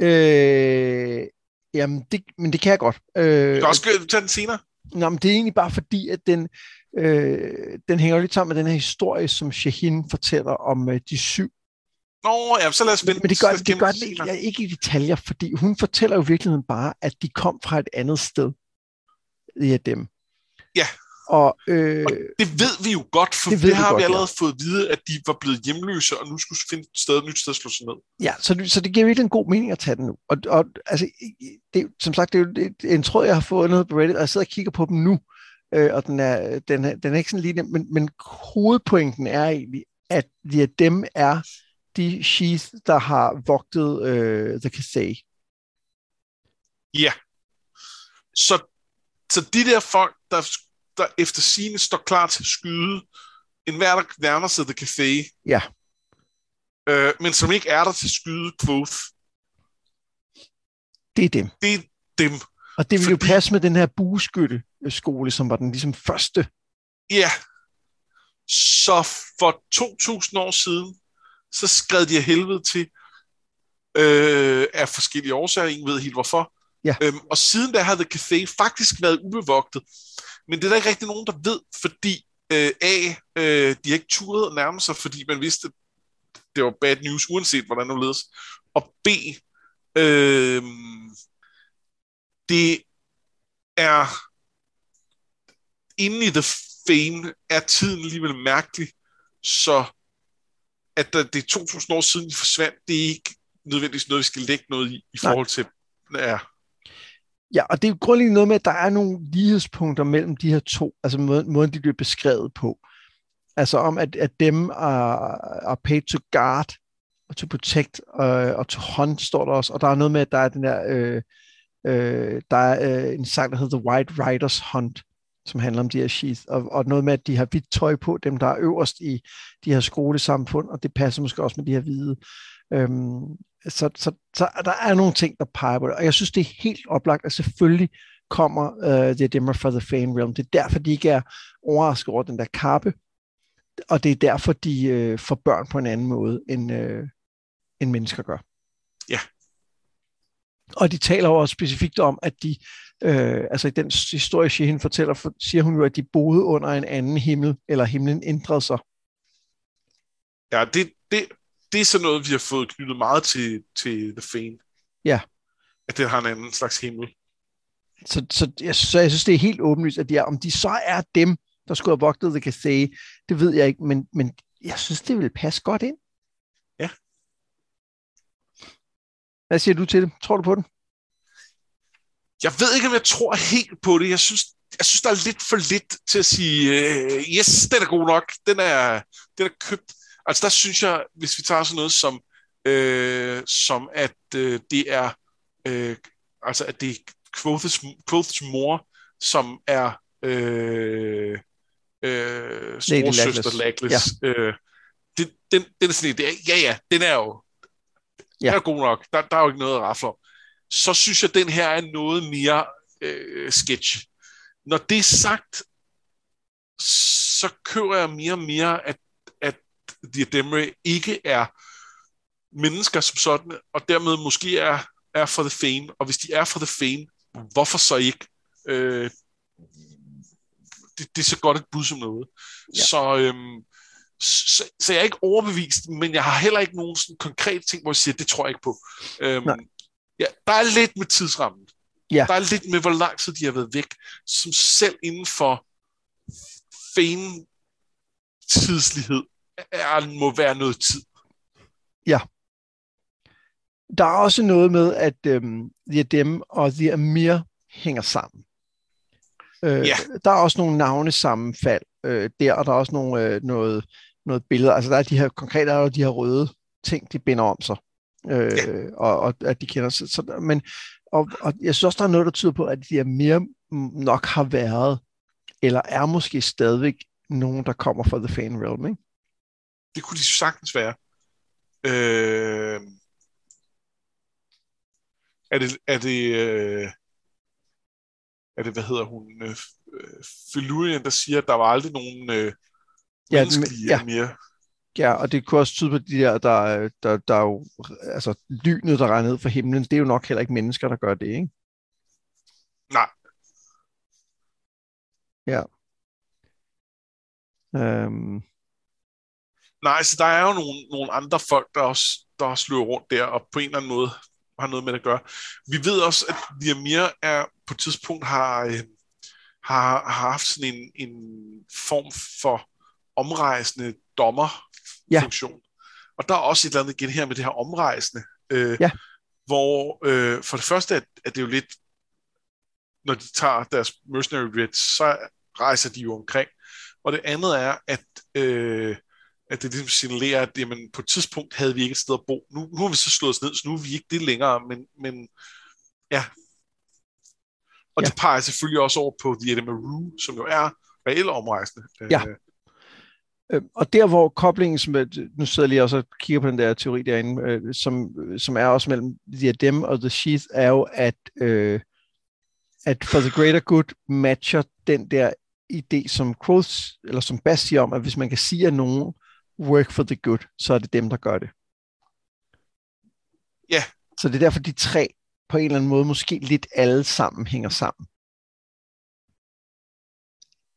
Øh, jamen, det, men det kan jeg godt. Øh, du kan også tage den senere. Nå, men det er egentlig bare fordi, at den, øh, den hænger lidt sammen med den her historie, som Shahin fortæller om øh, de syv. Nå, ja, så lad os vente. Men det gør, det gør det, ja, ikke i detaljer, fordi hun fortæller jo i virkeligheden bare, at de kom fra et andet sted. Ja, dem. Ja. Og, øh, og det ved vi jo godt, for det, det har vi, vi allerede ja. fået at vide, at de var blevet hjemløse, og nu skulle finde et, sted, et nyt sted at slå sig ned. Ja, så, så det giver virkelig en god mening at tage den nu. Og, og altså, det, som sagt, det er jo det, en tråd, jeg har fundet på Reddit, og jeg sidder og kigger på dem nu, øh, og den er, den, er, den er ikke sådan lige men, men hovedpointen er egentlig, at de, dem er de Sheath, der har vogtet øh, The Kasei. Ja. Så, så de der folk, der der efter sine står klar til at skyde en hver, der nærmer sig The Café. Ja. Øh, men som ikke er der til at skyde Quoth. Det er dem. Det er dem. Og det vil Fordi... jo passe med den her bueskytte-skole, som var den ligesom første. Ja. Så for 2000 år siden, så skred de af helvede til, øh, af forskellige årsager, ingen ved helt hvorfor. Ja. Øhm, og siden da har The Café faktisk været ubevogtet. Men det er der ikke rigtig nogen, der ved, fordi øh, A, øh, de har ikke turet at nærme sig, fordi man vidste, det var bad news, uanset hvordan det ledes. Og B, øh, det er inde i The Fame er tiden alligevel mærkelig, så at det er 2000 år siden, de forsvandt, det er ikke nødvendigvis noget, vi skal lægge noget i, i forhold til, ja, Ja, og det er grundlæggende noget med, at der er nogle lighedspunkter mellem de her to, altså måden, måden de bliver beskrevet på. Altså om, at, at dem er, er paid to guard, og to protect, og, og to hunt, står der også. Og der er noget med, at der er den der, øh, øh, der er øh, en sang, der hedder The White Riders Hunt, som handler om de her sheath, og, og noget med, at de har hvidt tøj på, dem der er øverst i de her skolesamfund, og det passer måske også med de her hvide. Øhm, så, så, så der er nogle ting, der peger på det, og jeg synes, det er helt oplagt, at selvfølgelig kommer uh, The Dimmer for the Fane Realm. Det er derfor, de ikke er overrasket over den der kappe, og det er derfor, de uh, får børn på en anden måde, end, uh, end mennesker gør. Ja. Og de taler jo også specifikt om, at de, uh, altså i den historie, Shehin fortæller, for, siger hun jo, at de boede under en anden himmel, eller himlen ændrede sig. Ja, det, det, det er sådan noget, vi har fået knyttet meget til, til The Fane. Ja. At det har en anden slags himmel. så, så, jeg, så jeg synes, det er helt åbenlyst, at de er, om de så er dem, der skulle have vogtet The Cathay, det ved jeg ikke, men, men jeg synes, det vil passe godt ind. Ja. Hvad siger du til det? Tror du på den? Jeg ved ikke, om jeg tror helt på det. Jeg synes, jeg synes der er lidt for lidt til at sige, uh, yes, den er god nok. Den er, den er købt. Altså der synes jeg, hvis vi tager sådan noget som, uh, som at uh, det er, uh, altså at det er Quoth's, Quoth's mor, som er uh, uh, storsøster Laglis. Ja. Uh, den, den, den er sådan en, ja ja, den er jo ja. den er god nok. Der, der er jo ikke noget at rafle om så synes jeg, den her er noget mere øh, sketch. Når det er sagt, så kører jeg mere og mere, at Diademre ikke er mennesker som sådan, og dermed måske er, er for the fame. Og hvis de er for the fame, hvorfor så ikke? Øh, det, det er så godt et bud som noget. Ja. Så, øhm, så, så jeg er ikke overbevist, men jeg har heller ikke nogen sådan konkret ting, hvor jeg siger, det tror jeg ikke på. Øhm, Ja, der er lidt med tidsrammen. Ja. Der er lidt med, hvor lang tid de har været væk, som selv inden for fane tidslighed er, må være noget tid. Ja. Der er også noget med, at øhm, The Dem og The Amir hænger sammen. Øh, ja. Der er også nogle navnesammenfald øh, der, og der er også nogle, øh, noget, noget billeder. Altså der er de her konkrete, der er de her røde ting, de binder om sig øh, ja. og, og at de kender sig. Så, men, og, og jeg synes også, der er noget, der tyder på, at de er mere nok har været, eller er måske stadigvæk nogen, der kommer fra The Fan Realm, ikke? Det kunne de sagtens være. Øh... Er det, er det, øh... er det, hvad hedder hun, øh, Felurian, der siger, at der var aldrig nogen øh, ja, ja. mere Ja, og det kunne også tyde på de der, der, der, der er jo, altså lynet, der regner ned fra himlen, det er jo nok heller ikke mennesker, der gør det, ikke? Nej. Ja. Øhm. Nej, så der er jo nogle, nogle andre folk, der også, der også løber rundt der, og på en eller anden måde har noget med det at gøre. Vi ved også, at Diamir er på et tidspunkt har, øh, har, har haft sådan en, en form for omrejsende dommer ja. Og der er også et eller andet igen her med det her omrejsende, øh, ja. hvor øh, for det første er, er det jo lidt, når de tager deres mercenary rates, så rejser de jo omkring. Og det andet er, at, øh, at det ligesom signalerer, at jamen, på et tidspunkt havde vi ikke et sted at bo. Nu, nu har vi så slået os ned, så nu er vi ikke det længere, men, men ja. Og ja. det peger selvfølgelig også over på The Edinburgh, som jo er reelle omrejsende. Ja. Øh, Øh, og der, hvor koblingen, som, nu sidder jeg lige også og kigger på den der teori derinde, øh, som, som er også mellem Diadem og The Sheath, er jo, at, øh, at for the greater good matcher den der idé, som Quoth, eller som Bass siger om, at hvis man kan sige, at nogen work for the good, så er det dem, der gør det. Ja. Yeah. Så det er derfor, de tre på en eller anden måde måske lidt alle sammen hænger sammen.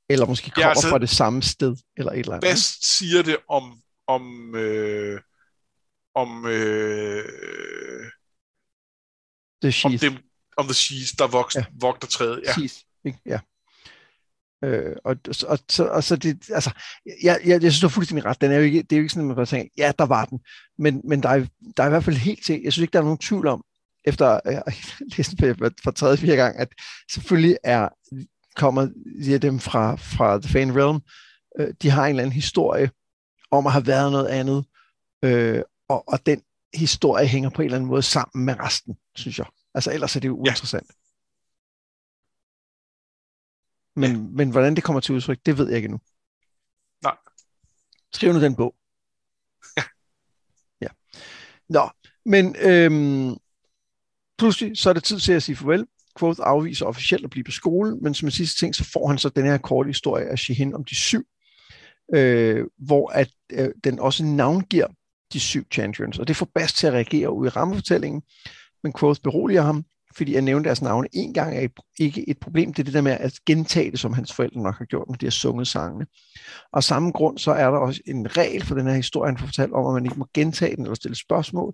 Eller måske kommer ja, altså, fra det samme sted, eller et eller andet. Bedst siger det om, om, øh, om, øh, the om, dem, om the sheath, der vokser, ja. vogter træet. Ja. Sheath, ikke? ja. Øh, og, og, så, og så det, altså, jeg, jeg, jeg synes, du har fuldstændig ret. Den er jo ikke, det er jo ikke sådan, at man bare tænker, ja, der var den. Men, men der, er, der er i hvert fald helt til, jeg synes ikke, der er nogen tvivl om, efter at jeg læst for, for tredje, fire gang, at selvfølgelig er kommer de dem fra, fra The Fan Realm, øh, de har en eller anden historie om at have været noget andet, øh, og, og den historie hænger på en eller anden måde sammen med resten, synes jeg. Altså ellers er det jo uinteressant. Ja. Men, ja. men hvordan det kommer til udtryk, det ved jeg ikke nu. Nej. Skriv nu den bog. Ja. ja. Nå, men øhm, pludselig så er det tid til at sige farvel. Quoth afviser officielt at blive på skole, men som en sidste ting, så får han så den her korte historie af Shehin om de syv, øh, hvor at øh, den også navngiver de syv champions, og det får Bast til at reagere ud i rammefortællingen, men Quoth beroliger ham, fordi jeg nævnte deres navne en gang er ikke et problem. Det er det der med at gentage det, som hans forældre nok har gjort, når de har sunget sangene. Og af samme grund, så er der også en regel for den her historie, han får fortalt om, at man ikke må gentage den eller stille spørgsmål,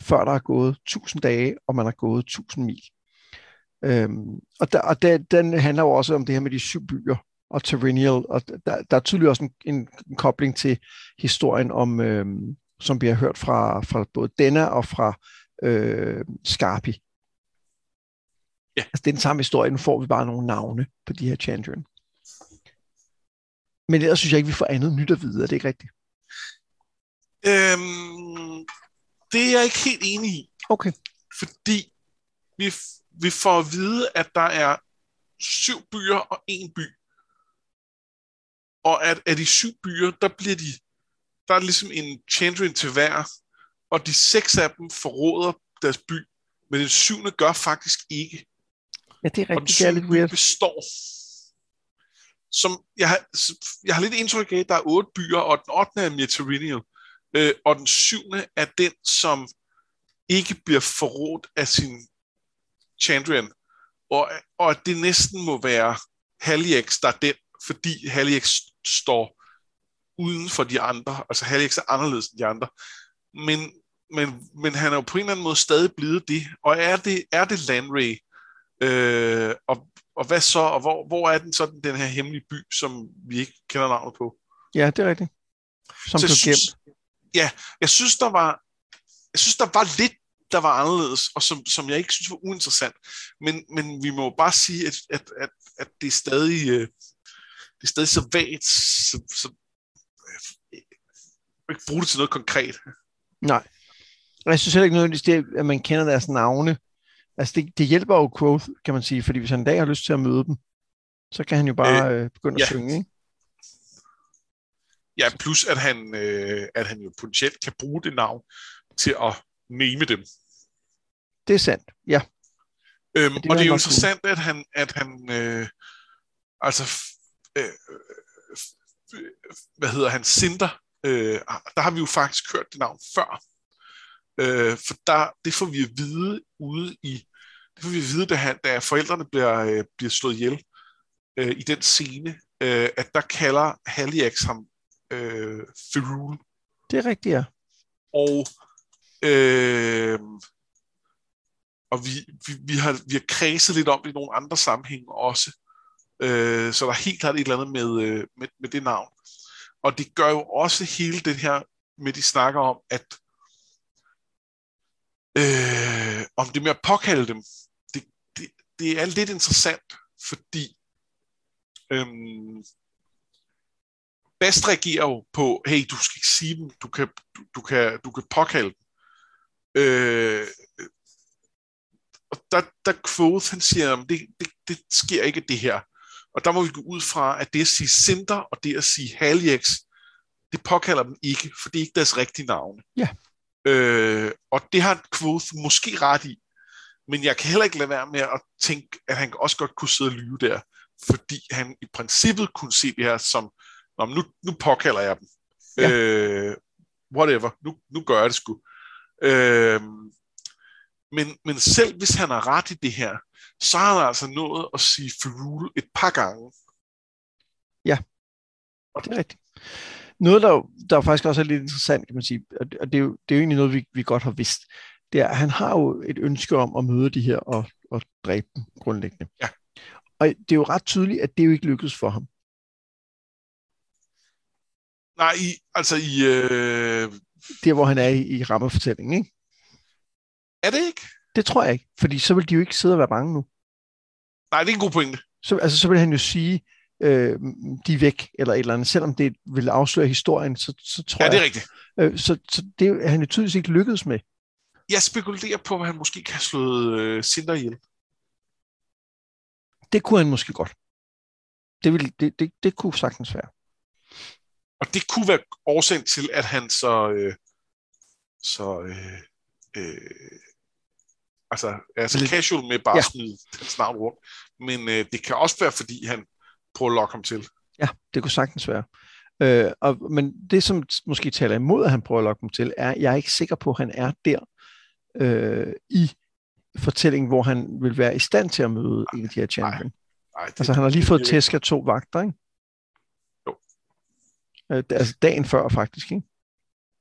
før der er gået 1000 dage, og man har gået 1000 mil. Øhm, og der, og der, den handler jo også om det her med de syv byer og Terrenial, og der, der er tydeligvis også en, en, en kobling til historien om, øhm, som vi har hørt fra, fra både Denna og fra øh, Scarpi. Ja. Altså, det er den samme historie. Nu får vi bare nogle navne på de her Chandrian. Men ellers synes jeg ikke, vi får andet nyt at vide. Er det ikke rigtigt? Øhm, det er jeg ikke helt enig i. Okay. Fordi vi, vi får at vide, at der er syv byer og en by. Og at af de syv byer, der bliver de, der er ligesom en Chandrian til hver, og de seks af dem forråder deres by, men den syvende gør faktisk ikke. Ja, det er Og den rigtigt. Syvende by weird. består. Som jeg, har, jeg har lidt indtryk af, at der er otte byer, og den ottende er Meterinial. Øh, og den syvende er den, som ikke bliver forrådt af sin Chandrian. Og, og at det næsten må være Haliex, der er den, fordi Haliex står uden for de andre. Altså Haliex er anderledes end de andre. Men, men, men han er jo på en eller anden måde stadig blevet det. Og er det, er det Landray? Øh, og, og hvad så? Og hvor, hvor er den sådan, den her hemmelige by, som vi ikke kender navnet på? Ja, det er rigtigt. Som Så blev jeg synes, gemt. ja, jeg synes, der var, jeg synes, der var lidt, der var anderledes, og som, som jeg ikke synes var uinteressant. Men, men vi må jo bare sige, at, at, at, at det er stadig, øh, det er stadig så vagt, så, så jeg vil ikke bruge det til noget konkret. Nej. Og jeg synes heller ikke nødvendigvis, det, at man kender deres navne. Altså, det, det hjælper jo Quoth, kan man sige, fordi hvis han en dag har lyst til at møde dem, så kan han jo bare øh, begynde at ja. synge, ikke? Ja, plus at han, øh, at han jo potentielt kan bruge det navn til at name dem. Det er sandt, ja. Øhm, det og det er jo interessant, at han, at han øh, altså, øh, hvad hedder han, Cinder, øh, der har vi jo faktisk hørt det navn før. Øh, for der, det får vi at vide ude i, det får vi at vide, da, han, da forældrene bliver, øh, bliver slået ihjel øh, i den scene, øh, at der kalder Haliax ham øh, Ferul. Det er rigtigt, ja. Og, øh, og vi, vi, vi, har, vi har kredset lidt om det i nogle andre sammenhænge også. Øh, så der er helt klart et eller andet med, øh, med, med det navn. Og det gør jo også hele det her med, de snakker om, at øh, om det med at påkalde dem, det, det, det er lidt interessant, fordi øhm, Bast reagerer jo på, hey, du skal ikke sige dem, du kan, du, du kan, du kan påkalde dem. Øh, og der, der Quoth, han siger, at det, det, det sker ikke det her. Og der må vi gå ud fra, at det at sige Cinder og det at sige Haljex, det påkalder dem ikke, for det er ikke deres rigtige navne. Ja. Øh, og det har Quoth måske ret i, men jeg kan heller ikke lade være med at tænke, at han også godt kunne sidde og lyve der, fordi han i princippet kunne se det her som, Nå, nu, nu påkalder jeg dem. Ja. Øh, whatever, nu, nu gør jeg det sgu. Øh, men, men selv hvis han har ret i det her, så har han altså nået at sige Ferul et par gange. Det er rigtigt. Noget, der, der faktisk også er lidt interessant, kan man sige, og det, det, er, jo, det er jo egentlig noget, vi, vi godt har vidst, det er, at han har jo et ønske om at møde de her og, og dræbe dem grundlæggende. Ja. Og det er jo ret tydeligt, at det jo ikke lykkedes for ham. Nej, i, altså i... Øh, Der, hvor han er i, i rammefortællingen, ikke? er det ikke? Det tror jeg ikke, fordi så vil de jo ikke sidde og være bange nu. Nej, det er en god pointe. Så, altså, så vil han jo sige, øh, de er væk, eller et eller andet. Selvom det vil afsløre historien, så, så tror Ja, det er jeg... rigtigt. Øh, så, så det er han jo tydeligvis ikke lykkedes med. Jeg spekulerer på, at han måske kan slået øh, Cinder ihjel. Det kunne han måske godt. Det, ville, det, det, det kunne sagtens være. Og det kunne være årsagen til, at han så... Øh, så øh, øh, altså, er så Lidt- casual med bare Ja. at smide hans navn rundt. Men øh, det kan også være, fordi han prøver at lokke ham til. Ja, det kunne sagtens være. Øh, og, men det, som måske taler imod, at han prøver at lokke dem til, er, at jeg er ikke sikker på, at han er der øh, i fortællingen, hvor han vil være i stand til at møde en af de her champion. Nej, det, Altså, han har lige fået tæsk af to vagter, ikke? Jo. Øh, altså dagen før, faktisk, ikke?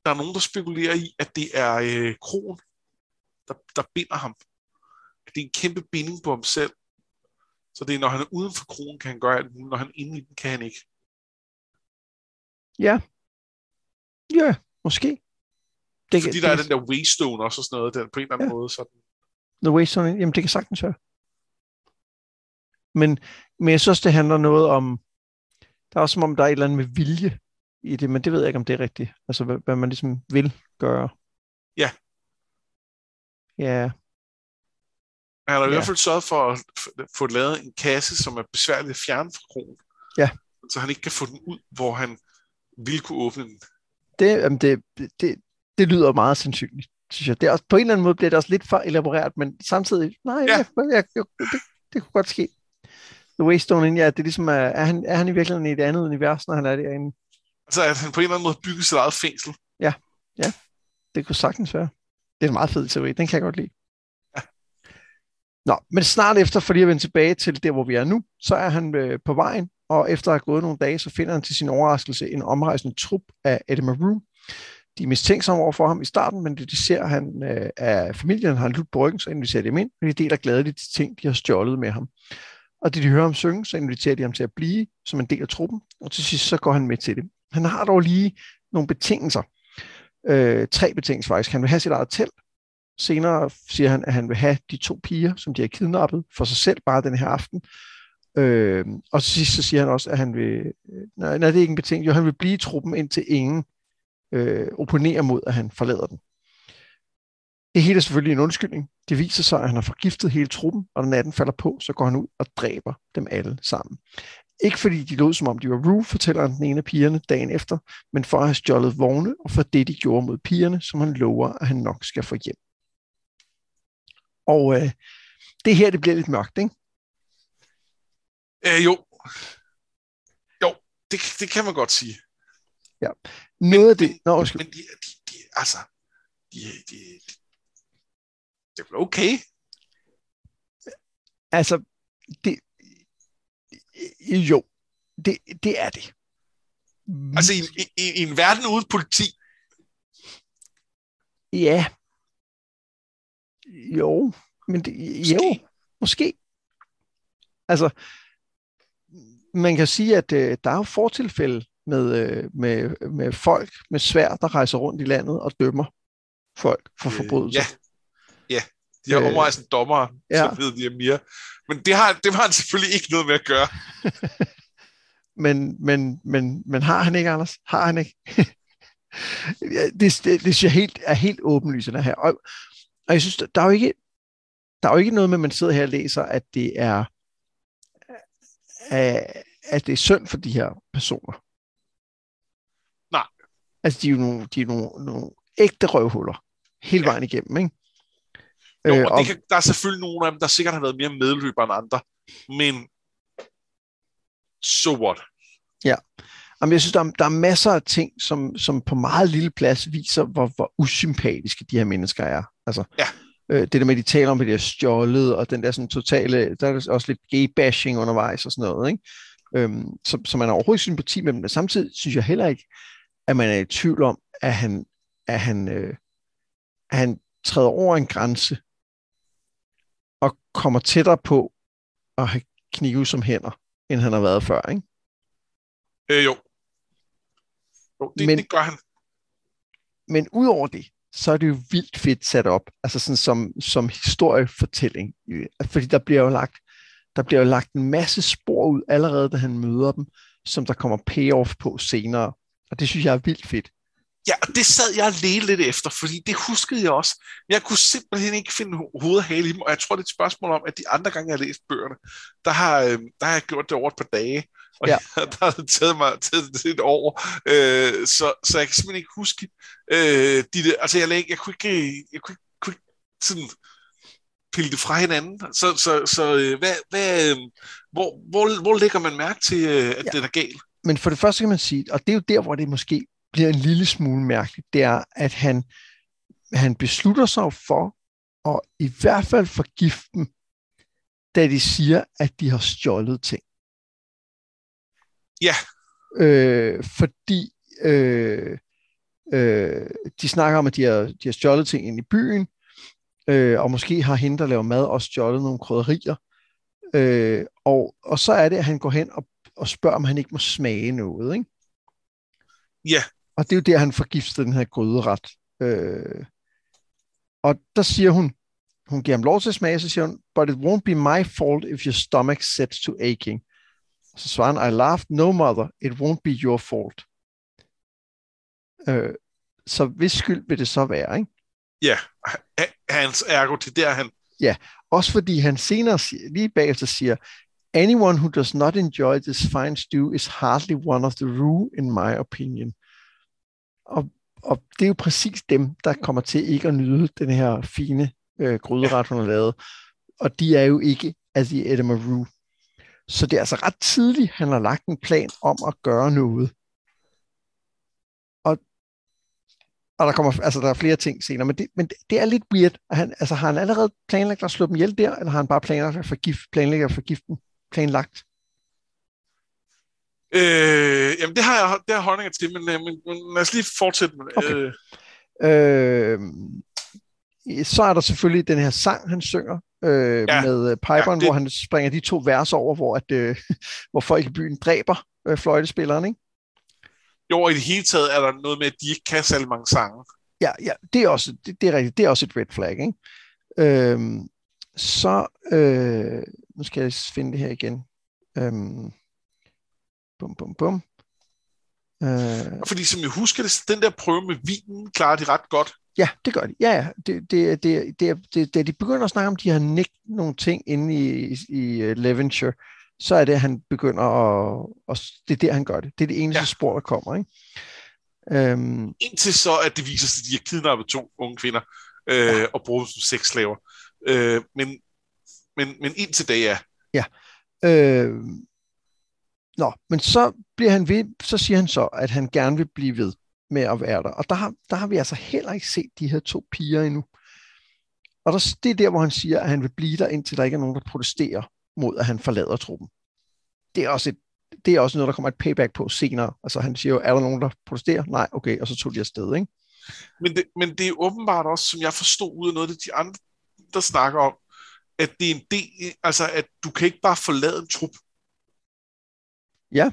Der er nogen, der spekulerer i, at det er øh, kronen, der, der binder ham. det er en kæmpe binding på ham selv. Så det er, når han er uden for kronen, kan han gøre alt Når han er inde i den, kan han ikke. Ja. Ja, måske. Det, Fordi det, der det, er den der Waystone også og sådan noget, der på en eller anden ja. måde. Sådan. The Waystone, jamen det kan sagtens være. Men, men jeg synes, det handler noget om, der er også som om, der er et eller andet med vilje i det, men det ved jeg ikke, om det er rigtigt. Altså, hvad, hvad man ligesom vil gøre. Ja. Ja. Han har i ja. hvert fald sørget for at få lavet en kasse, som er besværlig at fjerne fra kronen. Ja. Så han ikke kan få den ud, hvor han ville kunne åbne den. Det, jamen det, det, det lyder meget sandsynligt, synes jeg. Det er også, på en eller anden måde bliver det også lidt for elaboreret, men samtidig, nej, ja. jeg, jeg, jeg, det, det kunne godt ske. The Waystone, ja, det er ligesom, er, er, han, er han i virkeligheden i et andet univers, når han er derinde? Altså, at han på en eller anden måde bygger sit eget fængsel. Ja, ja. Det kunne sagtens være. Det er en meget fed teori. Den kan jeg godt lide. Ja. Nå, men snart efter, for lige at vende tilbage til der, hvor vi er nu, så er han øh, på vejen, og efter at have gået nogle dage, så finder han til sin overraskelse en omrejsende trup af Eddie Maroon. De er mistænksomme over for ham i starten, men det de ser han øh, af familien, har han ludt på ryggen, så inviterer de ham ind, og de deler gladeligt de ting, de har stjålet med ham. Og det de hører ham synge, så inviterer de ham til at blive som en del af truppen, og til sidst så går han med til det. Han har dog lige nogle betingelser. Øh, tre betingelser faktisk. Han vil have sit eget telt. Senere siger han, at han vil have de to piger, som de har kidnappet for sig selv bare den her aften. Øh, og til sidst så siger han også, at han vil, øh, nej, nej det er ikke en betingelse, jo han vil blive i truppen, indtil ingen øh, opponerer mod, at han forlader den. Det hele er selvfølgelig en undskyldning. Det viser sig, at han har forgiftet hele truppen, og når natten falder på, så går han ud og dræber dem alle sammen. Ikke fordi de lød som om de var Rue, fortæller han den ene af pigerne dagen efter, men for at have stjålet vogne og for det, de gjorde mod pigerne, som han lover, at han nok skal få hjem. Og øh, det her, det bliver lidt mørkt, ikke? Øh, jo. Jo, det, det kan man godt sige. Ja. Noget men, af det... Nå, men, men de, de, de, altså, de, de, de, det er okay. Altså, det, jo, det, det er det. Altså i, i, i en verden uden politi? Ja. Jo, men det, måske. jo, måske. Altså, man kan sige, at øh, der er jo fortilfælde med, øh, med, med folk med svær, der rejser rundt i landet og dømmer folk for øh, forbrydelser. Ja, ja. De har øh, omrejsende dommer, ja. så ved de mere. Men det har, det har han selvfølgelig ikke noget med at gøre. men, men, men, men har han ikke, Anders? Har han ikke? det, det, det synes jeg helt, er helt åbenlysende her. Og, og jeg synes, der er jo ikke, der er jo ikke noget med, at man sidder her og læser, at det er, at det er synd for de her personer. Nej. Altså, de er jo nogle, de er nogle, nogle ægte røvhuller hele ja. vejen igennem, ikke? Jo, øh, og det kan, der er selvfølgelig nogle af dem, der sikkert har været mere medløbere end andre, men so what? Ja, Jamen, jeg synes, der er, der er masser af ting, som, som på meget lille plads viser, hvor, hvor usympatiske de her mennesker er. Altså, ja. øh, det der med, at de taler om, at de er stjålet, og den der sådan totale, der er også lidt gay-bashing undervejs og sådan noget, ikke? Øhm, så, så man har overhovedet sympati med dem, men samtidig synes jeg heller ikke, at man er i tvivl om, at han, at han, øh, at han træder over en grænse, og kommer tættere på at have knive som hænder, end han har været før, ikke? Øh, jo. jo det, men, det gør han. Men udover det, så er det jo vildt fedt sat op, altså sådan som, som historiefortælling. Fordi der bliver jo lagt, der bliver jo lagt en masse spor ud allerede, da han møder dem, som der kommer payoff på senere. Og det synes jeg er vildt fedt. Ja, og det sad jeg lige lidt efter, fordi det huskede jeg også. Jeg kunne simpelthen ikke finde hovedet hale i dem, og jeg tror, det er et spørgsmål om, at de andre gange, jeg har læst bøgerne, der har, øhm, der har jeg gjort det over et par dage, og ja. jeg, der har det taget mig taget et år, øh, så, så jeg kan simpelthen ikke huske øh, de der, altså jeg, jeg kunne ikke, jeg kunne, kunne ikke sådan pille det fra hinanden. Så, så, så øh, hvad, hvad, øh, hvor, hvor, hvor lægger man mærke til, øh, at ja. det er galt? Men for det første kan man sige, og det er jo der, hvor det måske bliver en lille smule mærkeligt, det er, at han, han beslutter sig for at i hvert fald forgifte dem, da de siger, at de har stjålet ting. Ja. Øh, fordi øh, øh, de snakker om, at de har, de har stjålet ting ind i byen, øh, og måske har hende, der laver mad, også stjålet nogle krydderier. Øh, og, og så er det, at han går hen og, og spørger, om han ikke må smage noget. Ikke? Ja. Og det er jo der, han forgifter den her gryderet. Øh, og der siger hun, hun giver ham lov til at smage, så siger hun, but it won't be my fault if your stomach sets to aching. Så svarer han, I laughed, no mother, it won't be your fault. Øh, så hvis skyld vil det så være, ikke? Ja, hans ergo til der han... Ja, også fordi han senere lige bagefter siger, anyone who does not enjoy this fine stew is hardly one of the rule, in my opinion. Og, og det er jo præcis dem, der kommer til ikke at nyde den her fine øh, gryderet, hun har lavet. Og de er jo ikke the Edema Rue. Så det er altså ret tidligt, han har lagt en plan om at gøre noget. Og, og der kommer, altså der er flere ting senere, men det, men det, det er lidt weird. Han, altså har han allerede planlagt at slå dem ihjel der, eller har han bare planlagt at forgift, planlagt at forgifte dem? Planlagt? Øh, jamen det har jeg, det har holdninger til, men, øh, men, men lad os lige fortsætte med okay. øh, øh, så er der selvfølgelig den her sang, han synger øh, ja. med øh, piperen, ja, det... hvor han springer de to vers over, hvor, at, øh, hvor folk i byen dræber øh, fløjtespilleren, ikke? Jo, og i det hele taget er der noget med, at de ikke kan særlig mange sange. Ja, ja det, er også, det, det er rigtigt. Det er også et red flag, ikke? Øhm, så, øh, nu skal jeg finde det her igen. Øhm, bum, bum, bum. Øh, Fordi som jeg husker det, den der prøve med vinen klarer de ret godt. Ja, det gør de. Ja, ja. Det, det, det, det, det, det, de begynder at snakke om, de har nægt nogle ting inde i, i uh, Levenshire, så er det, han begynder at, og det er der, han gør det. Det er det eneste ja. spor, der kommer. Ikke? Um, Indtil så, at det viser sig, at de har kidnappet to unge kvinder øh, ja. og bruger dem som sexslaver. Øh, men, men, men indtil da, ja. Ja. Øh, nå, men så bliver han ved, så siger han så, at han gerne vil blive ved med at være der. Og der har, der har vi altså heller ikke set de her to piger endnu. Og der, det er der, hvor han siger, at han vil blive der, indtil der ikke er nogen, der protesterer mod, at han forlader truppen. Det er også, et, det er også noget, der kommer et payback på senere. Altså han siger jo, er der nogen, der protesterer? Nej, okay, og så tog de afsted, ikke? Men det, men det er åbenbart også, som jeg forstod ud af noget af det, de andre, der snakker om, at det er en del, altså at du kan ikke bare forlade en trup. Ja.